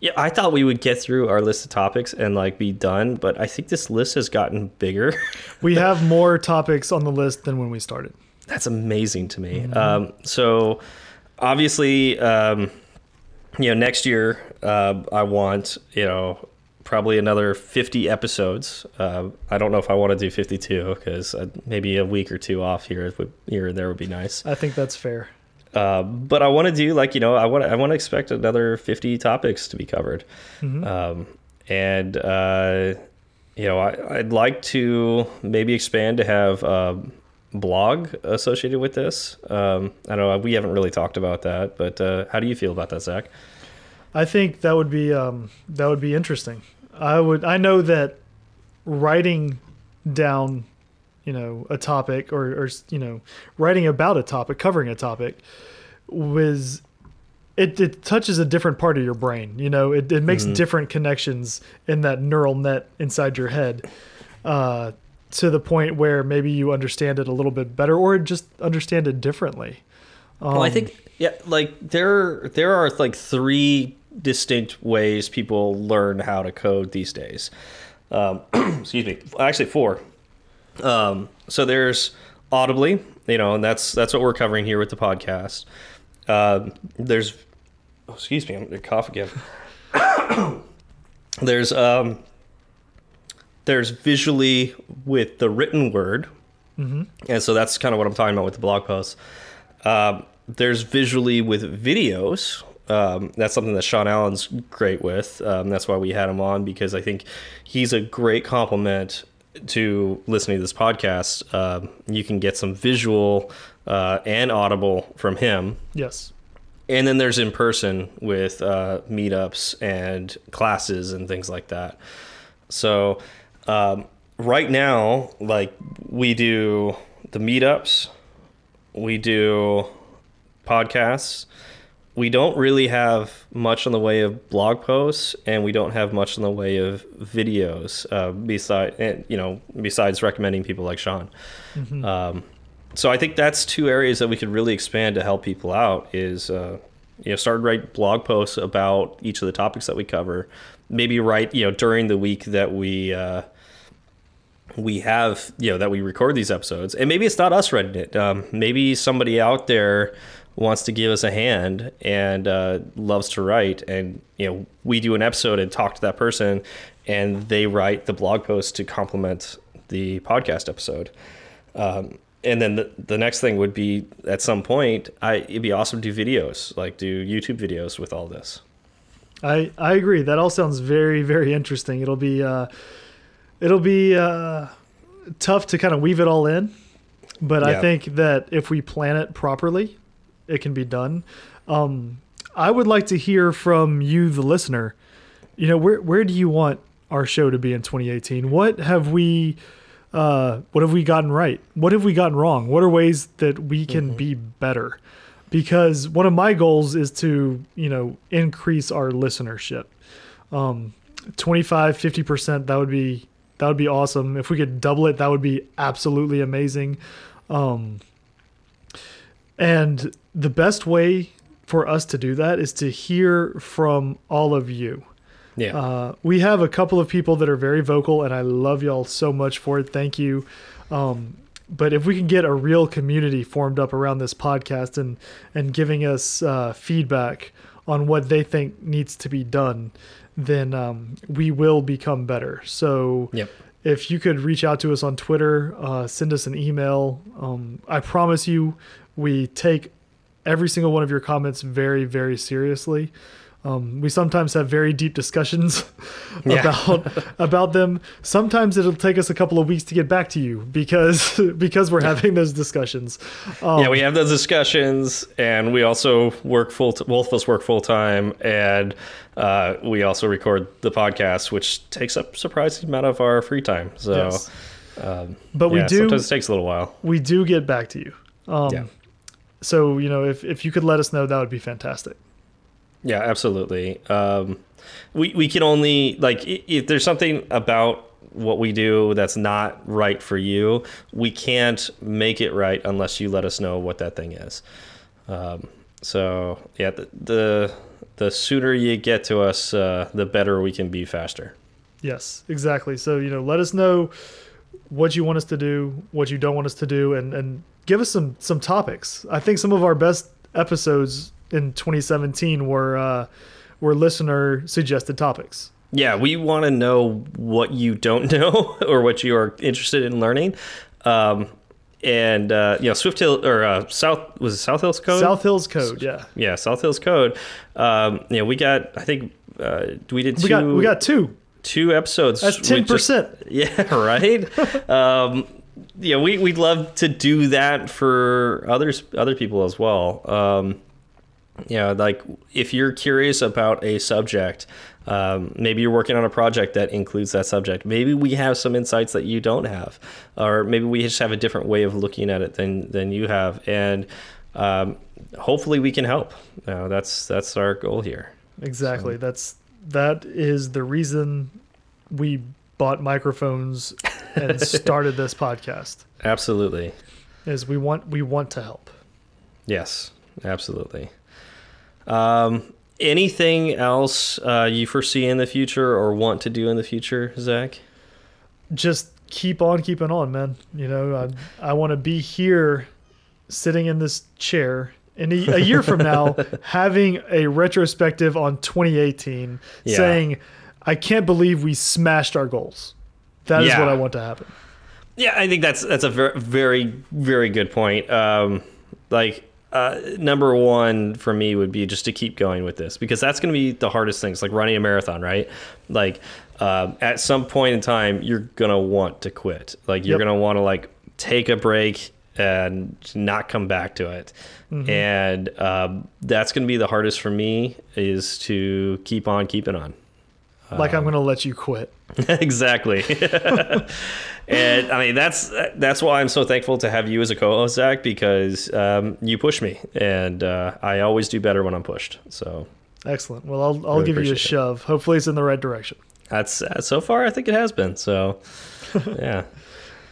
Speaker 1: yeah, I thought we would get through our list of topics and like be done, but I think this list has gotten bigger.
Speaker 2: We have more topics on the list than when we started.
Speaker 1: That's amazing to me. Um, so, obviously, um, you know, next year uh, I want you know probably another 50 episodes. Uh, I don't know if I want to do 52 because uh, maybe a week or two off here would here and there would be nice.
Speaker 2: I think that's fair.
Speaker 1: Uh, but I want to do like you know I want I want to expect another 50 topics to be covered, um, and uh, you know I, I'd like to maybe expand to have um, blog associated with this. Um, I don't know. We haven't really talked about that, but uh, how do you feel about that, Zach?
Speaker 2: I think that would be um, that would be interesting. I would. I know that writing down, you know, a topic or, or you know, writing about a topic, covering a topic, was it, it touches a different part of your brain. You know, it, it makes
Speaker 1: Mhm.
Speaker 2: different connections in that neural net inside your head. Uh, to the point where maybe you understand it a little bit better or just understand it differently. Um,
Speaker 1: well, I think yeah, like there there are like three distinct ways people learn how to code these days. Um, excuse me, actually four. Um, so there's audibly, you know, and that's that's what we're covering here with the podcast. Um, there's, oh, excuse me, I'm gonna cough again. there's um, there's visually with the written word,
Speaker 2: mhm.
Speaker 1: and so that's kind of what I'm talking about with the blog posts. Um, there's visually with videos. Um, that's something that Sean Allen's great with. Um, that's why we had him on because I think he's a great complement to listening to this podcast. Um you can get some visual uh, and audible from him.
Speaker 2: Yes.
Speaker 1: And then there's in person with uh, meetups and classes and things like that. So um, right now, like we do the meetups, we do podcasts. We don't really have much in the way of blog posts, and we don't have much in the way of videos. Uh, beside, and you know, besides recommending people like Sean.
Speaker 2: Mhm.
Speaker 1: Um, so I think that's two areas that we could really expand to help people out. Is uh, you know start write blog posts about each of the topics that we cover. Maybe write you know during the week that we uh, we have you know that we record these episodes, and maybe it's not us writing it. Um, maybe somebody out there wants to give us a hand and uh, loves to write, and you know we do an episode and talk to that person, and they write the blog post to complement the podcast episode. Um, and then the, the next thing would be at some point, I it'd be awesome to do videos, like do YouTube videos with all this.
Speaker 2: I I agree. That all sounds very very interesting. It'll be uh, it'll be uh, tough to kind of weave it all in, but I think that if we plan it properly, it can be done. Um, I would like to hear from you, the listener. You know, where where do you want our show to be in 2018? What have we uh, what have we gotten right? What have we gotten wrong? What are ways that we can be better? Because one of my goals is to, you know, increase our listenership. Um, 25, 50%, that would be that would be awesome. If we could double it, that would be absolutely amazing. Um, and the best way for us to do that is to hear from all of you.
Speaker 1: Yeah,
Speaker 2: Uh, we have a couple of people that are very vocal, and I love y'all so much for it. Thank you. Um, but if we can get a real community formed up around this podcast and and giving us uh, feedback on what they think needs to be done, then um, we will become better. So
Speaker 1: yep.
Speaker 2: if you could reach out to us on Twitter, uh, send us an email. Um, I promise you, we take every single one of your comments very, very seriously. Um, we sometimes have very deep discussions about about them. Sometimes it'll take us a couple of weeks to get back to you because because we're having those discussions. Um,
Speaker 1: yeah, we have those discussions, and we also work full. T- both of us work full time, and uh, we also record the podcast, which takes up a surprising amount of our free time. So,
Speaker 2: Yes.
Speaker 1: um,
Speaker 2: but we do
Speaker 1: sometimes it takes a little while.
Speaker 2: we do get back to you. Um,
Speaker 1: Yeah.
Speaker 2: So you know if if you could let us know, that would be fantastic.
Speaker 1: Yeah, absolutely. Um, we we can only like if there's something about what we do that's not right for you, we can't make it right unless you let us know what that thing is. Um, so yeah, the, the the sooner you get to us, uh, the better we can be faster.
Speaker 2: Yes, exactly. So, you know, let us know what you want us to do, what you don't want us to do, and, and give us some, some topics. I think some of our best episodes in 2017 were, uh, were listener suggested topics.
Speaker 1: Yeah, we want to know what you don't know or what you are interested in learning. Um, and uh, you know, Swift Hill or uh, South was it South Hills Code?
Speaker 2: South Hills Code, yeah.
Speaker 1: yeah, South Hills Code. Um, you know, we got I think uh, we did two
Speaker 2: We got we got two.
Speaker 1: Two episodes.
Speaker 2: That's ten percent.
Speaker 1: Yeah, right. um, yeah, we we'd love to do that for others other people as well. Um, you know, like if you're curious about a subject, um, maybe you're working on a project that includes that subject. Maybe we have some insights that you don't have, or maybe we just have a different way of looking at it than than you have, and um, hopefully we can help. You know, that's that's our goal here.
Speaker 2: Exactly. So. That's that is the reason we bought microphones and started this podcast.
Speaker 1: Absolutely.
Speaker 2: Is we want we want to help.
Speaker 1: Yes, absolutely. Um, anything else uh, you foresee in the future or want to do in the future, Zach?
Speaker 2: Just keep on keeping on, man. You know, I, I want to be here sitting in this chair in a, a year from now having a retrospective on 2018 yeah. saying, I can't believe we smashed our goals. That is yeah. what I want to happen.
Speaker 1: Yeah, I think that's that's a very very very good point. Um, like uh, number one for me would be just to keep going with this because that's going to be the hardest things like running a marathon right like uh, at some point in time you're going to want to quit like you're yep. going to want to like take a break and not come back to it mm -hmm. and um, that's going to be the hardest for me is to keep on keeping on
Speaker 2: like um, i'm going to let you quit
Speaker 1: exactly and I mean that's that's why I'm so thankful to have you as a co-host, Zach, because um, you push me, and uh, I always do better when I'm pushed. So
Speaker 2: excellent. Well, I'll I'll really give you a shove. It. Hopefully, it's in the right direction.
Speaker 1: That's uh, so far. I think it has been. So yeah.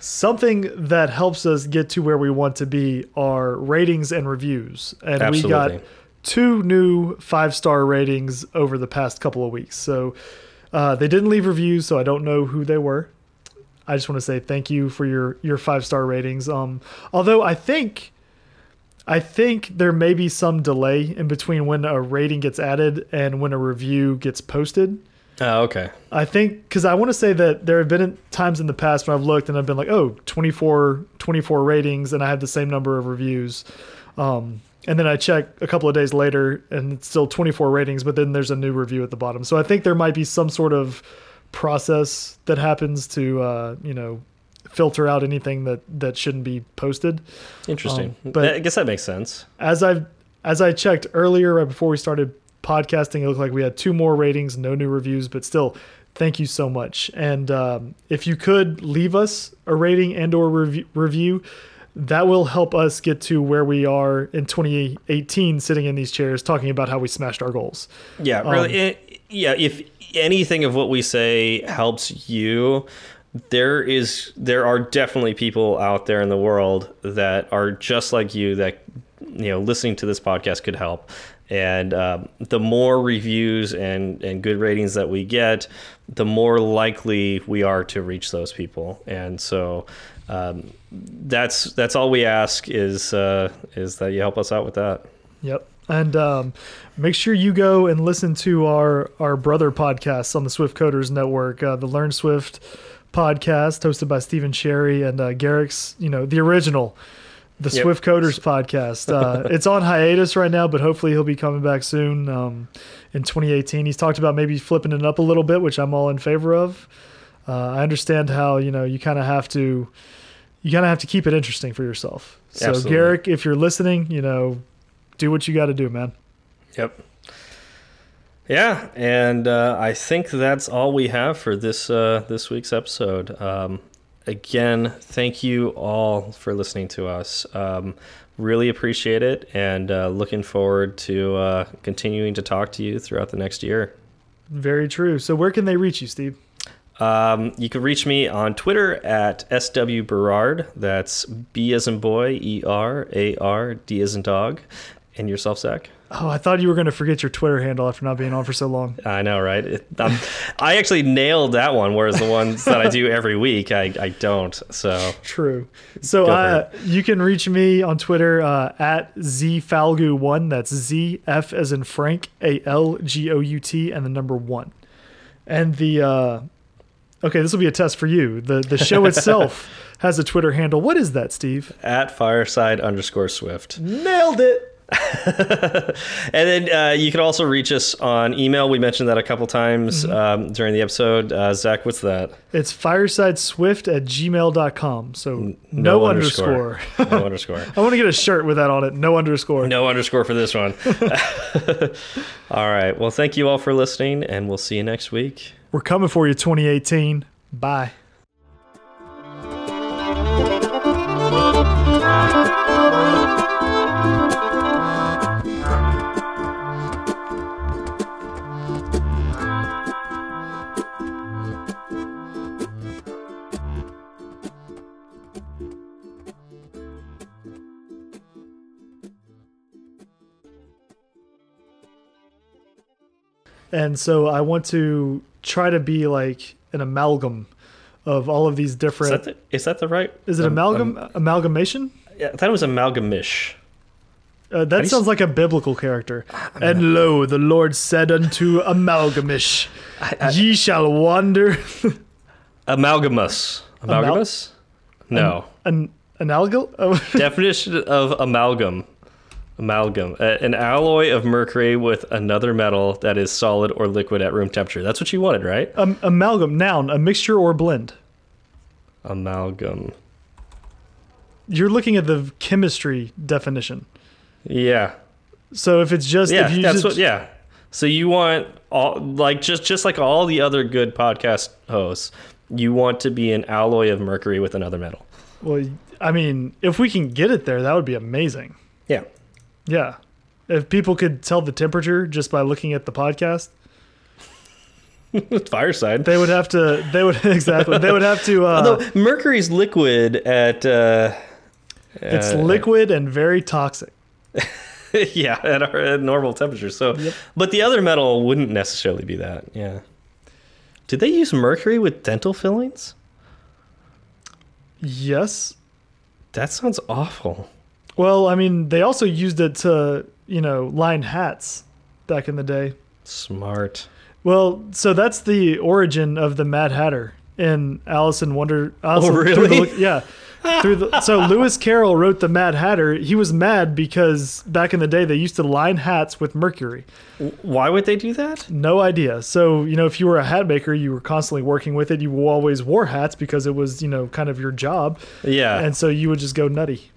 Speaker 2: Something that helps us get to where we want to be are ratings and reviews, and Absolutely. we got two new five star ratings over the past couple of weeks. So. Uh, they didn't leave reviews, so I don't know who they were. I just want to say thank you for your your five star ratings. Um, although I think I think there may be some delay in between when a rating gets added and when a review gets posted.
Speaker 1: Oh, okay.
Speaker 2: I think because I want to say that there have been times in the past when I've looked and I've been like, oh, 24, 24 ratings, and I have the same number of reviews. Um, and then I check a couple of days later and it's still 24 ratings, but then there's a new review at the bottom. So I think there might be some sort of process that happens to uh, you know filter out anything that that shouldn't be posted.
Speaker 1: Interesting, um, but I guess that makes sense.
Speaker 2: As I've as I checked earlier, right before we started podcasting, it looked like we had two more ratings, no new reviews, but still, thank you so much. And um, if you could leave us a rating and or rev review. That will help us get to where we are in 2018, sitting in these chairs, talking about how we smashed our goals.
Speaker 1: Yeah, really. Um, it, yeah, if anything of what we say helps you, there is there are definitely people out there in the world that are just like you that you know listening to this podcast could help and um, the more reviews and and good ratings that we get the more likely we are to reach those people. And so um, that's that's all we ask is uh, is that you help us out with that.
Speaker 2: Yep. And um, make sure you go and listen to our our brother podcasts on the Swift Coders Network, uh, the Learn Swift podcast hosted by Stephen Cherry and uh, Garric's, you know, the original, the yep. Swift Coders podcast. Uh, it's on hiatus right now, but hopefully he'll be coming back soon um, in 2018. He's talked about maybe flipping it up a little bit, which I'm all in favor of. Uh, I understand how you know you kind of have to you kind of have to keep it interesting for yourself. So Absolutely. Garric, if you're listening, you know, do what you got to do, man.
Speaker 1: Yep. Yeah, and uh, I think that's all we have for this uh, this week's episode. Um, again, thank you all for listening to us. Um, really appreciate it, and uh, looking forward to uh, continuing to talk to you throughout the next year.
Speaker 2: Very true. So, where can they reach you, Steve?
Speaker 1: Um, you can reach me on Twitter at SW Berard. That's B as in boy, E R A R, D as in dog. And yourself, Zach?
Speaker 2: Oh, I thought you were going to forget your Twitter handle after not being on for so long.
Speaker 1: I know, right? It, i actually nailed that one, whereas the ones that I do every week, I, I don't. So
Speaker 2: true. So uh, you can reach me on Twitter uh, at zfalgout1. That's Z F as in Frank A L G O U T and the number one. And the uh, okay, this will be a test for you. the The show itself has a Twitter handle. What is that, Steve?
Speaker 1: At fireside underscore Swift.
Speaker 2: Nailed it.
Speaker 1: and then uh, you can also reach us on email. We mentioned that a couple times um, during the episode. Uh, Zach, what's that?
Speaker 2: It's firesideswift at gmail.com. So no, underscore.
Speaker 1: no underscore.
Speaker 2: I want to get a shirt with that on it. No underscore.
Speaker 1: No underscore for this one. all right. Well, thank you all for listening, and we'll see you next week.
Speaker 2: We're coming for you 2018. Bye. And so I want to try to be like an amalgam of all of these
Speaker 1: Is
Speaker 2: different.
Speaker 1: that the, is that the right?
Speaker 2: Is it
Speaker 1: um,
Speaker 2: amalgam?
Speaker 1: um,
Speaker 2: amalgamation?
Speaker 1: yeah, I thought it was amalgamish.
Speaker 2: Uh, that sounds like a biblical character. And lo, the Lord said unto Amalgamish, Ye shall wander.
Speaker 1: Amalgamous. Amalgamous? no.
Speaker 2: An analgal? Oh,
Speaker 1: Definition of amalgam. Amalgam. An alloy of mercury with another metal that is solid or liquid at room temperature. That's what you wanted, right?
Speaker 2: um, amalgam, noun, a mixture or blend.
Speaker 1: Amalgam.
Speaker 2: You're looking at the chemistry definition.
Speaker 1: Yeah.
Speaker 2: So if it's just
Speaker 1: Yeah,
Speaker 2: if you
Speaker 1: that's
Speaker 2: just,
Speaker 1: what yeah. So you want all like just just like all the other good podcast hosts, you want to be an alloy of mercury with another metal.
Speaker 2: well, I mean, if we can get it there, that would be amazing.
Speaker 1: Yeah.
Speaker 2: Yeah. If people could tell the temperature just by looking at the podcast,
Speaker 1: Fireside.
Speaker 2: they would have to. They would exactly. They would have to. Uh,
Speaker 1: Although mercury's liquid at uh
Speaker 2: it's
Speaker 1: uh,
Speaker 2: liquid and very toxic.
Speaker 1: yeah, at, our, at normal temperature. So,
Speaker 2: Yep.
Speaker 1: but the other metal wouldn't necessarily be that. Yeah. Did they use mercury with dental fillings?
Speaker 2: Yes.
Speaker 1: That sounds awful.
Speaker 2: Well, I mean, they also used it to, you know, line hats back in the day.
Speaker 1: Smart.
Speaker 2: Well, so that's the origin of the Mad Hatter in Alice in Wonder. Alice oh, in- through the
Speaker 1: really?
Speaker 2: Yeah. Through the, so Lewis Carroll wrote the Mad Hatter. He was mad because back in the day they used to line hats with mercury.
Speaker 1: Why would they do that?
Speaker 2: No idea. So, you know, if you were a hat maker, you were constantly working with it. You always wore hats because it was, you know, kind of your job.
Speaker 1: Yeah.
Speaker 2: And so you would just go nutty.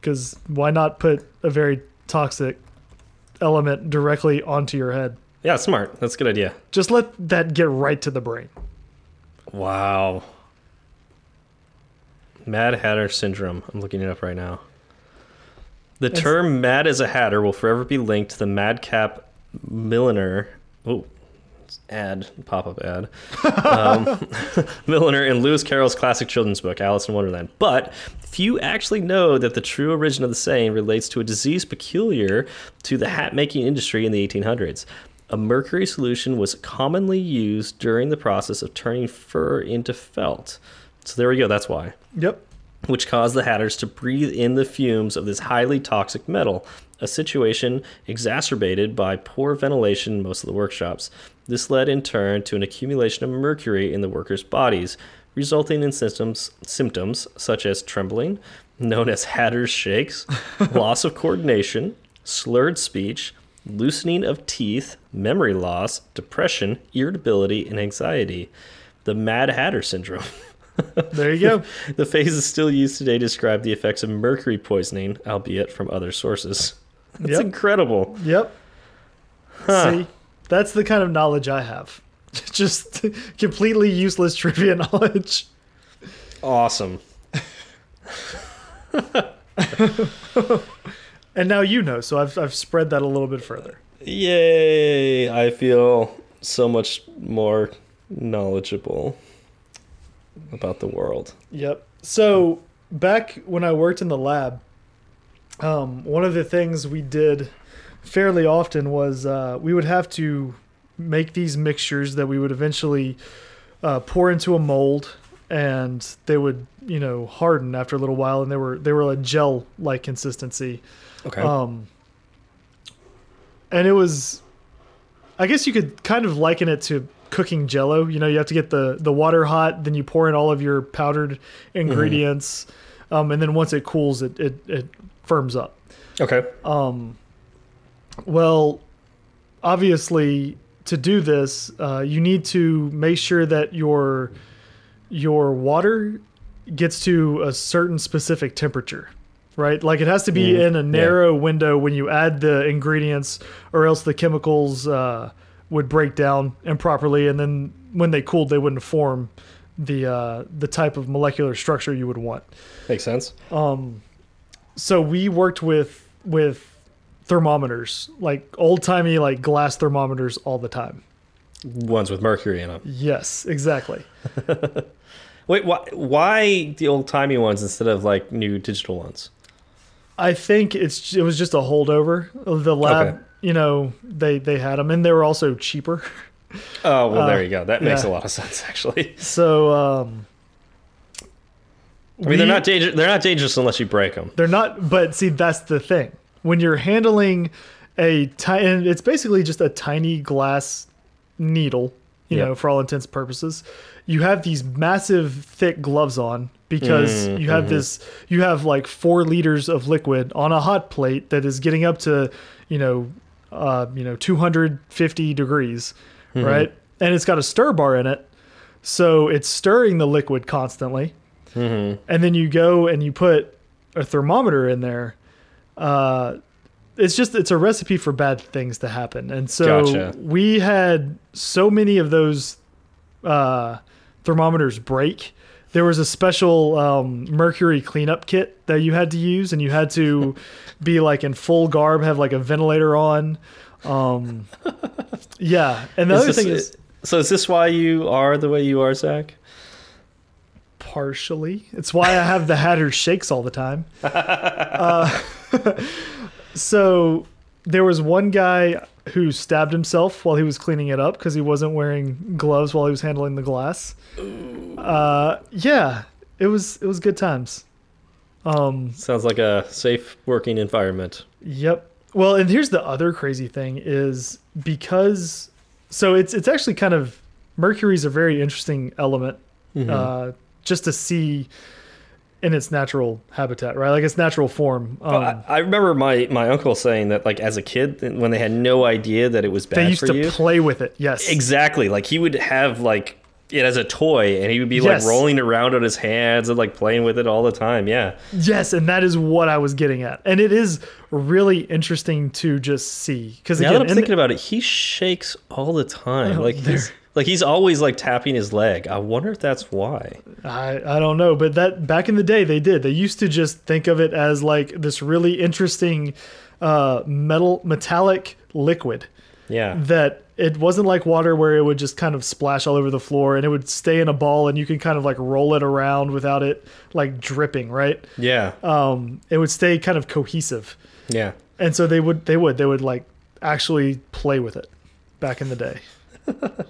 Speaker 2: Because why not put a very toxic element directly onto your head?
Speaker 1: yeah, smart. That's a good idea.
Speaker 2: Just let that get right to the brain.
Speaker 1: Wow. Mad Hatter syndrome. I'm looking it up right now. The
Speaker 2: It's-
Speaker 1: term "mad as a hatter" will forever be linked to the madcap milliner. Oh, ad pop-up ad. Um, milliner in Lewis Carroll's classic children's book Alice in Wonderland. But few actually know that the true origin of the saying relates to a disease peculiar to the hat making industry in the 1800s. A mercury solution was commonly used during the process of turning fur into felt. So there we go. That's why
Speaker 2: Yep.
Speaker 1: Which caused the hatters to breathe in the fumes of this highly toxic metal, a situation exacerbated by poor ventilation in most of the workshops. This led in turn to an accumulation of mercury in the workers' bodies, resulting in symptoms, symptoms such as trembling, known as hatter's shakes, loss of coordination, slurred speech, loosening of teeth, memory loss, depression, irritability, and anxiety. The Mad Hatter syndrome.
Speaker 2: There you go.
Speaker 1: The phase is still used today to describe the effects of mercury poisoning, albeit from other sources. That's
Speaker 2: Yep.
Speaker 1: incredible.
Speaker 2: Yep.
Speaker 1: Huh.
Speaker 2: See, that's the kind of knowledge I have. Just completely useless trivia knowledge.
Speaker 1: Awesome.
Speaker 2: And now you know, so I've, I've spread that a little bit further.
Speaker 1: Yay! I feel so much more knowledgeable about the world.
Speaker 2: Yep. So back when I worked in the lab, um, one of the things we did fairly often was uh, we would have to make these mixtures that we would eventually uh, pour into a mold, and they would you know harden after a little while, and they were they were a gel like consistency.
Speaker 1: Okay.
Speaker 2: Um, and it was, I guess you could kind of liken it to cooking Jello. You know, you have to get the the water hot, then you pour in all of your powdered ingredients, um, and then once it cools, it it, it firms up.
Speaker 1: okay.
Speaker 2: Um, Well, obviously, to do this, uh, you need to make sure that your your water gets to a certain specific temperature, right? Like it has to be
Speaker 1: Mm,
Speaker 2: in a
Speaker 1: yeah.
Speaker 2: narrow window when you add the ingredients, or else the chemicals uh, would break down improperly, and then when they cooled, they wouldn't form the uh, the type of molecular structure you would want.
Speaker 1: Makes sense.
Speaker 2: Um, So we worked with with thermometers, like old timey like glass thermometers, all the time.
Speaker 1: Ones with mercury in them.
Speaker 2: Yes, exactly.
Speaker 1: Wait, why, why the old timey ones instead of like new digital ones?
Speaker 2: I think it's it was just a holdover. Of the lab,
Speaker 1: Okay.
Speaker 2: You know, they they had them, and they were also cheaper.
Speaker 1: Oh well,
Speaker 2: Uh,
Speaker 1: there you go. That makes
Speaker 2: yeah.
Speaker 1: a lot of sense actually.
Speaker 2: So um,
Speaker 1: I mean, they're not dangerous. They're not dangerous unless you break them.
Speaker 2: They're not, but see, that's the thing. When you're handling a tiny, and it's basically just a tiny glass needle, you
Speaker 1: Yeah.
Speaker 2: know, for all intents and purposes, you have these massive, thick gloves on because
Speaker 1: Mm,
Speaker 2: you have
Speaker 1: mhm.
Speaker 2: this, you have like four liters of liquid on a hot plate that is getting up to, you know, uh, you know, 250 degrees,
Speaker 1: Mm-hmm.
Speaker 2: right? And it's got a stir bar in it. So it's stirring the liquid constantly
Speaker 1: Mm-hmm.
Speaker 2: and then you go and you put a thermometer in there uh it's just it's a recipe for bad things to happen and so
Speaker 1: Gotcha.
Speaker 2: we had so many of those uh thermometers break there was a special um, mercury cleanup kit that you had to use and you had to be like in full garb have like a ventilator on um yeah and the
Speaker 1: Is
Speaker 2: other
Speaker 1: this-
Speaker 2: thing is
Speaker 1: so is this why you are the way you are, Zach?
Speaker 2: partially. It's why I have the Hatter shakes all the time. Uh, so there was one guy who stabbed himself while he was cleaning it up because he wasn't wearing gloves while he was handling the glass. Uh, yeah, it was it was good times. Um,
Speaker 1: Sounds like a safe working environment.
Speaker 2: Yep. Well, and here's the other crazy thing is because so it's it's actually kind of Mercury's a very interesting element
Speaker 1: Mm-hmm.
Speaker 2: uh, just to see in its natural habitat, right? Like its natural form. Um,
Speaker 1: I, I remember my, my uncle saying that like as a kid when they had no idea that it was bad
Speaker 2: they used to
Speaker 1: you.
Speaker 2: play with it. Yes.
Speaker 1: Exactly. Like he would have like it as a toy and he would be
Speaker 2: Yes.
Speaker 1: like rolling around on his hands and like playing with it all the time. Yeah.
Speaker 2: Yes, and that is what I was getting at, and it is really interesting to just see because
Speaker 1: Now
Speaker 2: again,
Speaker 1: that I'm
Speaker 2: in
Speaker 1: thinking about it, he shakes all the time.
Speaker 2: Oh,
Speaker 1: like he's like he's always like tapping his leg. I wonder if that's why.
Speaker 2: I, I don't know, but that back in the day they did. They used to just think of it as like this really interesting uh, metal metallic liquid
Speaker 1: Yeah.
Speaker 2: that it wasn't like water where it would just kind of splash all over the floor and it would stay in a ball and you can kind of like roll it around without it like dripping, right?
Speaker 1: Yeah.
Speaker 2: Um, it would stay kind of cohesive.
Speaker 1: Yeah.
Speaker 2: And so they would they would they would like actually play with it back in the day.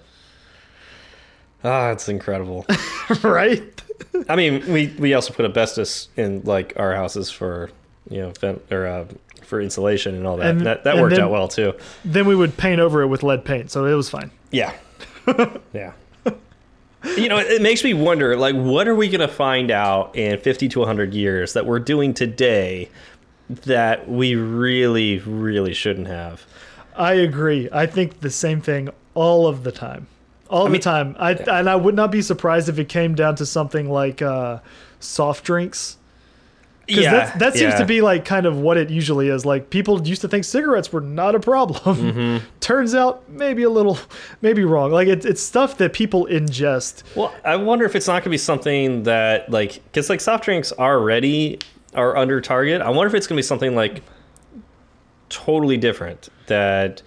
Speaker 1: Ah, it's incredible.
Speaker 2: right?
Speaker 1: I mean, we we also put asbestos in like our houses for you know vent or uh, for insulation and all that.
Speaker 2: And-
Speaker 1: that that
Speaker 2: and
Speaker 1: worked
Speaker 2: then-
Speaker 1: out well too.
Speaker 2: Then we would paint over it with lead paint, so it was fine.
Speaker 1: Yeah. yeah. You know, it makes me wonder like what are we going to find out in 50 to 100 years that we're doing today that we really really shouldn't have.
Speaker 2: I agree. I think the same thing all of the time. All the
Speaker 1: mean-
Speaker 2: time. I and I would not be surprised if it came down to something like uh, soft drinks. Because
Speaker 1: Yeah.
Speaker 2: that, that seems
Speaker 1: yeah.
Speaker 2: to be like kind of what it usually is. Like people used to think cigarettes were not a problem.
Speaker 1: Mm-hmm.
Speaker 2: Turns out maybe a little, maybe wrong. Like it, it's stuff that people ingest.
Speaker 1: Well, I wonder if it's not going to be something that like cuz like soft drinks already are under target. I wonder if it's going to be something like totally different that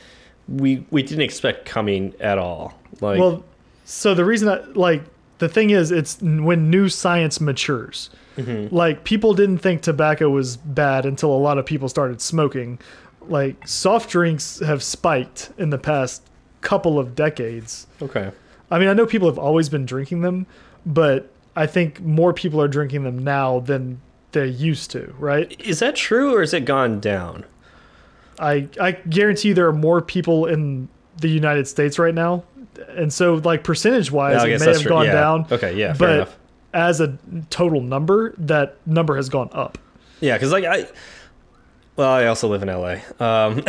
Speaker 1: we we didn't expect coming at all. Like
Speaker 2: Well, so the reason that like the thing is, it's when new science matures.
Speaker 1: Mm-hmm.
Speaker 2: Like people didn't think tobacco was bad until a lot of people started smoking. Like soft drinks have spiked in the past couple of decades.
Speaker 1: okay.
Speaker 2: I mean, I know people have always been drinking them, but I think more people are drinking them now than they used to, right?
Speaker 1: Is that true or has it gone down?
Speaker 2: I I guarantee you there are more people in the United States right now, and so like percentage wise,
Speaker 1: I
Speaker 2: it may have
Speaker 1: true.
Speaker 2: gone
Speaker 1: Yeah.
Speaker 2: down.
Speaker 1: Okay, yeah, fair
Speaker 2: but
Speaker 1: enough.
Speaker 2: As a total number, that number has gone up.
Speaker 1: Yeah, because like I, Well, I also live in LA. Um,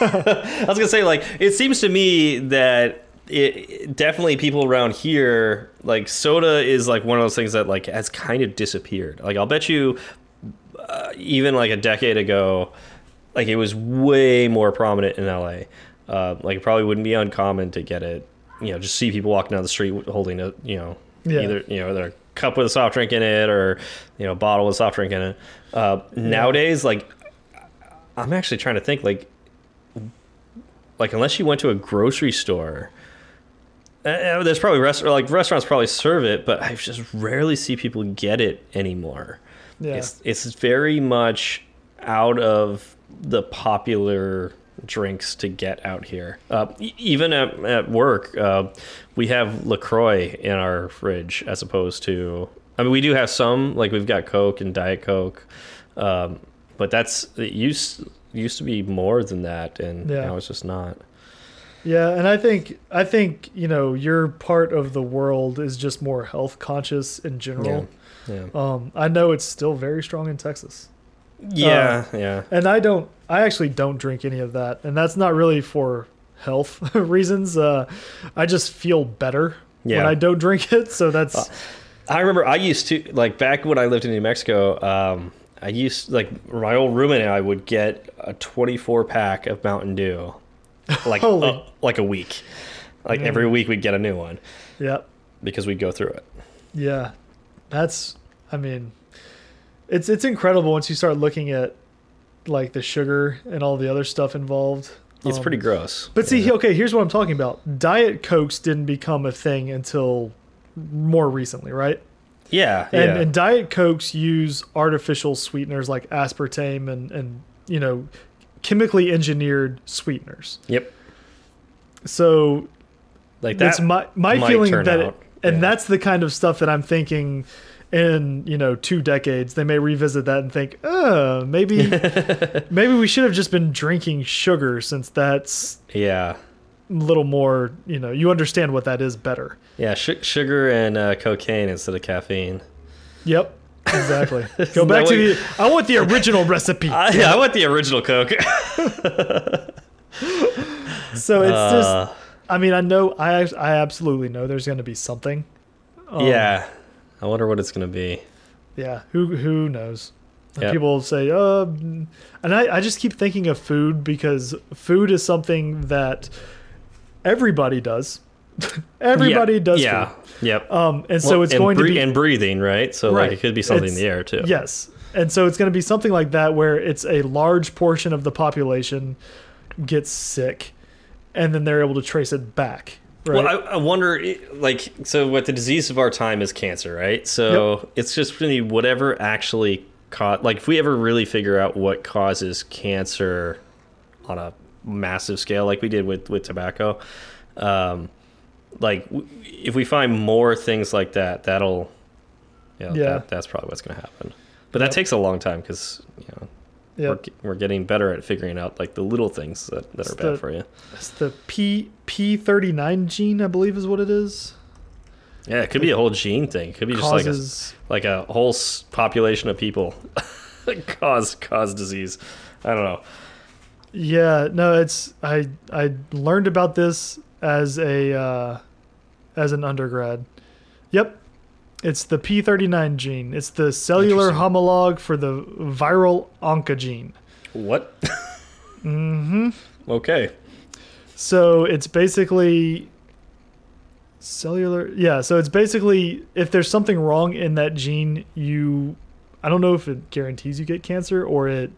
Speaker 1: I was gonna say, like, it seems to me that it definitely people around here, like, soda is like one of those things that like has kind of disappeared. Like, I'll bet you, uh, even like a decade ago, like it was way more prominent in LA. Uh, like, it probably wouldn't be uncommon to get it. You know, just see people walking down the street holding a, you know,
Speaker 2: Yeah.
Speaker 1: either you know their cup with a soft drink in it or you know a bottle with a soft drink in it. Uh, Nowadays, like I'm actually trying to think like like unless you went to a grocery store. Uh, there's probably rest like restaurants probably serve it, but I just rarely see people get it anymore.
Speaker 2: Yeah.
Speaker 1: It's it's very much out of the popular drinks to get out here. Uh, even at, at work, uh, we have Lacroix in our fridge as opposed to. I mean, we do have some like we've got Coke and Diet Coke, um, but that's it used used to be more than that, and
Speaker 2: Yeah.
Speaker 1: now it's just not.
Speaker 2: Yeah, and I think I think you know your part of the world is just more health conscious in general.
Speaker 1: Yeah,
Speaker 2: Um, I know it's still very strong in Texas,
Speaker 1: yeah, yeah.
Speaker 2: and I don't. I actually don't drink any of that, and that's not really for health reasons. Uh, I just feel better when I don't drink it. So that's
Speaker 1: I remember I used to like back when I lived in New Mexico. Um, I used like my old roommate and I would get a 24 pack of Mountain Dew, like uh, like a week. Like
Speaker 2: Yeah.
Speaker 1: every week we'd get a new one
Speaker 2: Yep.
Speaker 1: because we'd go through it.
Speaker 2: yeah. That's. I mean, it's it's incredible once you start looking at like the sugar and all the other stuff involved.
Speaker 1: It's
Speaker 2: Um,
Speaker 1: pretty gross.
Speaker 2: But see,
Speaker 1: Yeah.
Speaker 2: okay, here's what I'm talking about. Diet Cokes didn't become a thing until more recently, right?
Speaker 1: yeah,
Speaker 2: And,
Speaker 1: yeah,
Speaker 2: and Diet Cokes use artificial sweeteners like aspartame and, and you know, chemically engineered sweeteners.
Speaker 1: yep.
Speaker 2: So
Speaker 1: Like
Speaker 2: that's my my feeling that, it, and
Speaker 1: yeah.
Speaker 2: that's the kind of stuff that I'm thinking. In you know two decades, they may revisit that and think, "Uh, maybe, maybe we should have just been drinking sugar since that's
Speaker 1: yeah,
Speaker 2: a little more, you know, you understand what that is better."
Speaker 1: yeah. Sugar and uh, cocaine instead of caffeine.
Speaker 2: Yep, exactly. Go back to the. I want the original recipe.
Speaker 1: I, yeah, I want the original Coke.
Speaker 2: So it's just.
Speaker 1: Uh,
Speaker 2: I mean, I know. I I absolutely know there's going to be something. Um,
Speaker 1: yeah. I wonder what it's gonna be.
Speaker 2: Yeah. Who who knows?
Speaker 1: Yeah.
Speaker 2: People say, uh, and I, I just keep thinking of food because food is something that everybody does. everybody
Speaker 1: yeah,
Speaker 2: does
Speaker 1: Yeah.
Speaker 2: food.
Speaker 1: Yep.
Speaker 2: Um, and so
Speaker 1: Well,
Speaker 2: it's
Speaker 1: and
Speaker 2: going to be
Speaker 1: and breathing, right? So
Speaker 2: Right.
Speaker 1: like it could be something in the air too.
Speaker 2: Yes. And so it's going to be something like that where it's a large portion of the population gets sick and then they're able to trace it back. Right.
Speaker 1: Well, I, I wonder, like, so what the disease of our time is cancer, right? So it's just really whatever actually caught. Like, if we ever really figure out what causes cancer on a massive scale, like we did with with tobacco, um, like w- if we find more things like that, that'll, you know,
Speaker 2: Yeah.
Speaker 1: that, that's probably what's going to happen. But that
Speaker 2: Yep.
Speaker 1: takes a long time because you know
Speaker 2: yeah.
Speaker 1: we're, we're getting better at figuring out like the little things that, that
Speaker 2: It's
Speaker 1: are bad
Speaker 2: the-
Speaker 1: for you.
Speaker 2: It's the P P39 gene, I believe is what it is.
Speaker 1: Yeah, it could be a whole gene thing. It could be just like a like a whole population of people cause cause disease. I don't know.
Speaker 2: Yeah, no, it's I I learned about this as a uh, as an undergrad. Yep. It's the P39 gene. It's the cellular homologue for the viral oncogene.
Speaker 1: What?
Speaker 2: Mm Mhm.
Speaker 1: Okay.
Speaker 2: So it's basically cellular. Yeah, so it's basically if there's something wrong in that gene, you I don't know if it guarantees you get cancer or it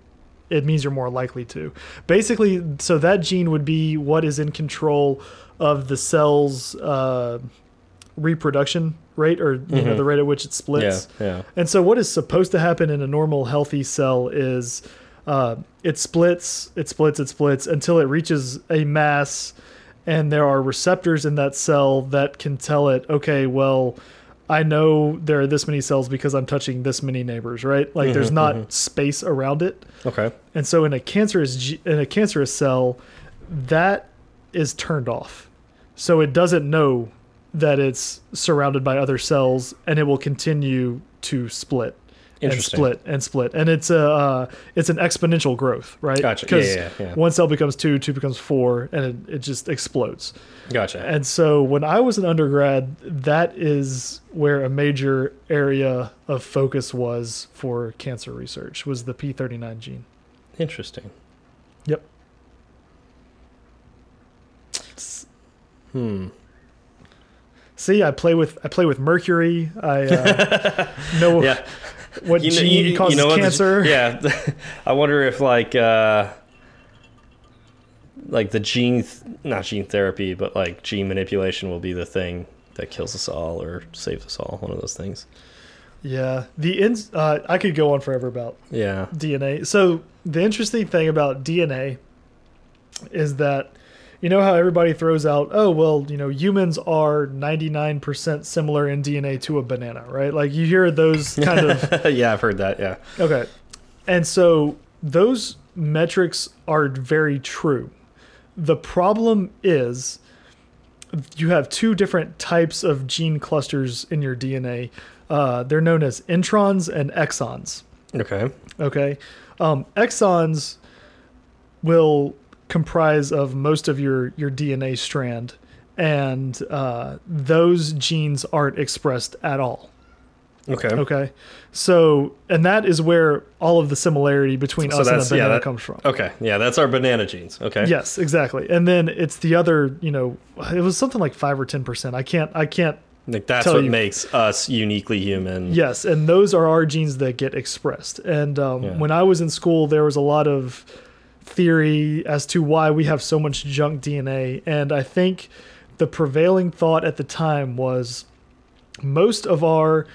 Speaker 2: it means you're more likely to. Basically, so that gene would be what is in control of the cell's uh, reproduction rate or you know
Speaker 1: Mhm.
Speaker 2: the rate at which it splits.
Speaker 1: Yeah. yeah.
Speaker 2: And so, what is supposed to happen in a normal, healthy cell is uh, it splits, it splits, it splits until it reaches a mass, and there are receptors in that cell that can tell it, okay, well, I know there are this many cells because I'm touching this many neighbors, right? Like, there's
Speaker 1: Mhm,
Speaker 2: not
Speaker 1: mhm.
Speaker 2: space around it.
Speaker 1: Okay.
Speaker 2: And so, in a cancerous in a cancerous cell, that is turned off, so it doesn't know that it's surrounded by other cells, and it will continue to split and split and split, and it's a uh, it's an exponential growth, right?
Speaker 1: Gotcha. Yeah,
Speaker 2: Because
Speaker 1: yeah, yeah.
Speaker 2: one cell becomes two, two becomes four, and it, it just explodes.
Speaker 1: Gotcha.
Speaker 2: And so when I was an undergrad, that is where a major area of focus was for cancer research was the P39 gene.
Speaker 1: Interesting.
Speaker 2: Yep.
Speaker 1: Hmm.
Speaker 2: See, I play with I play with mercury. I uh, know
Speaker 1: Yeah.
Speaker 2: what
Speaker 1: You know,
Speaker 2: gene
Speaker 1: you-
Speaker 2: causes
Speaker 1: you know what the-
Speaker 2: cancer.
Speaker 1: yeah. I wonder if like uh like the gene th- not gene therapy, but like gene manipulation will be the thing that kills us all or saves us all. One of those things.
Speaker 2: Yeah. The ins. Uh, I could go on forever about
Speaker 1: Yeah.
Speaker 2: DNA. So the interesting thing about DNA is that you know how everybody throws out, oh well, you know, humans are 99% similar in DNA to a banana, right? Like you hear those kind of
Speaker 1: yeah, I've heard that. Yeah.
Speaker 2: Okay. And so those metrics are very true. The problem is you have two different types of gene clusters in your DNA. Uh, they're known as introns and exons.
Speaker 1: Okay.
Speaker 2: Okay. Um, exons will comprise of most of your, your DNA strand, and uh, those genes aren't expressed at all.
Speaker 1: Okay.
Speaker 2: Okay. So, and that is where all of the similarity between
Speaker 1: So
Speaker 2: us and a
Speaker 1: that's- yeah,
Speaker 2: banana
Speaker 1: that-
Speaker 2: comes from.
Speaker 1: Okay. Yeah, that's our banana genes. Okay.
Speaker 2: Yes, exactly. And then it's the other, you know, it was something like 5 or 10%. I can't I can't
Speaker 1: Like that's what
Speaker 2: you-
Speaker 1: makes us uniquely human.
Speaker 2: Yes, and those are our genes that get expressed. And um,
Speaker 1: Yeah.
Speaker 2: when I was in school, there was a lot of theory as to why we have so much junk DNA. And I think the prevailing thought at the time was most of our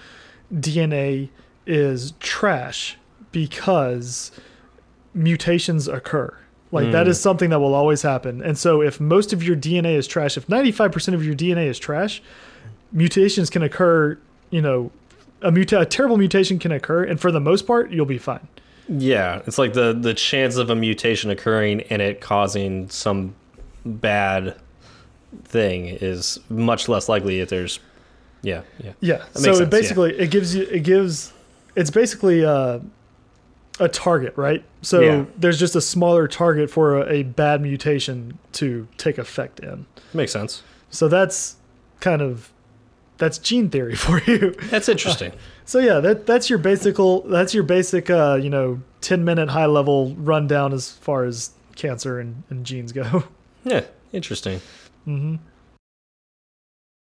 Speaker 2: DNA is trash because mutations occur. Like that
Speaker 1: Mm.
Speaker 2: is something that will always happen. And so if most of your DNA is trash, if 95% of your DNA is trash, mutations can occur, you know, a, muta- a terrible mutation can occur and for the most part you'll be fine.
Speaker 1: Yeah, it's like the the chance of a mutation occurring and it causing some bad thing is much less likely if there's yeah, yeah.
Speaker 2: Yeah.
Speaker 1: That
Speaker 2: so it
Speaker 1: sense,
Speaker 2: basically it gives you it gives it's basically uh, a target, right? So
Speaker 1: Yeah.
Speaker 2: there's just a smaller target for a, a bad mutation to take effect in.
Speaker 1: Makes sense.
Speaker 2: So that's kind of that's gene theory for you.
Speaker 1: That's interesting.
Speaker 2: So yeah, that that's your basic that's your basic uh, you know, 10 minute high level rundown as far as cancer and, and genes go.
Speaker 1: yeah, interesting.
Speaker 2: hmm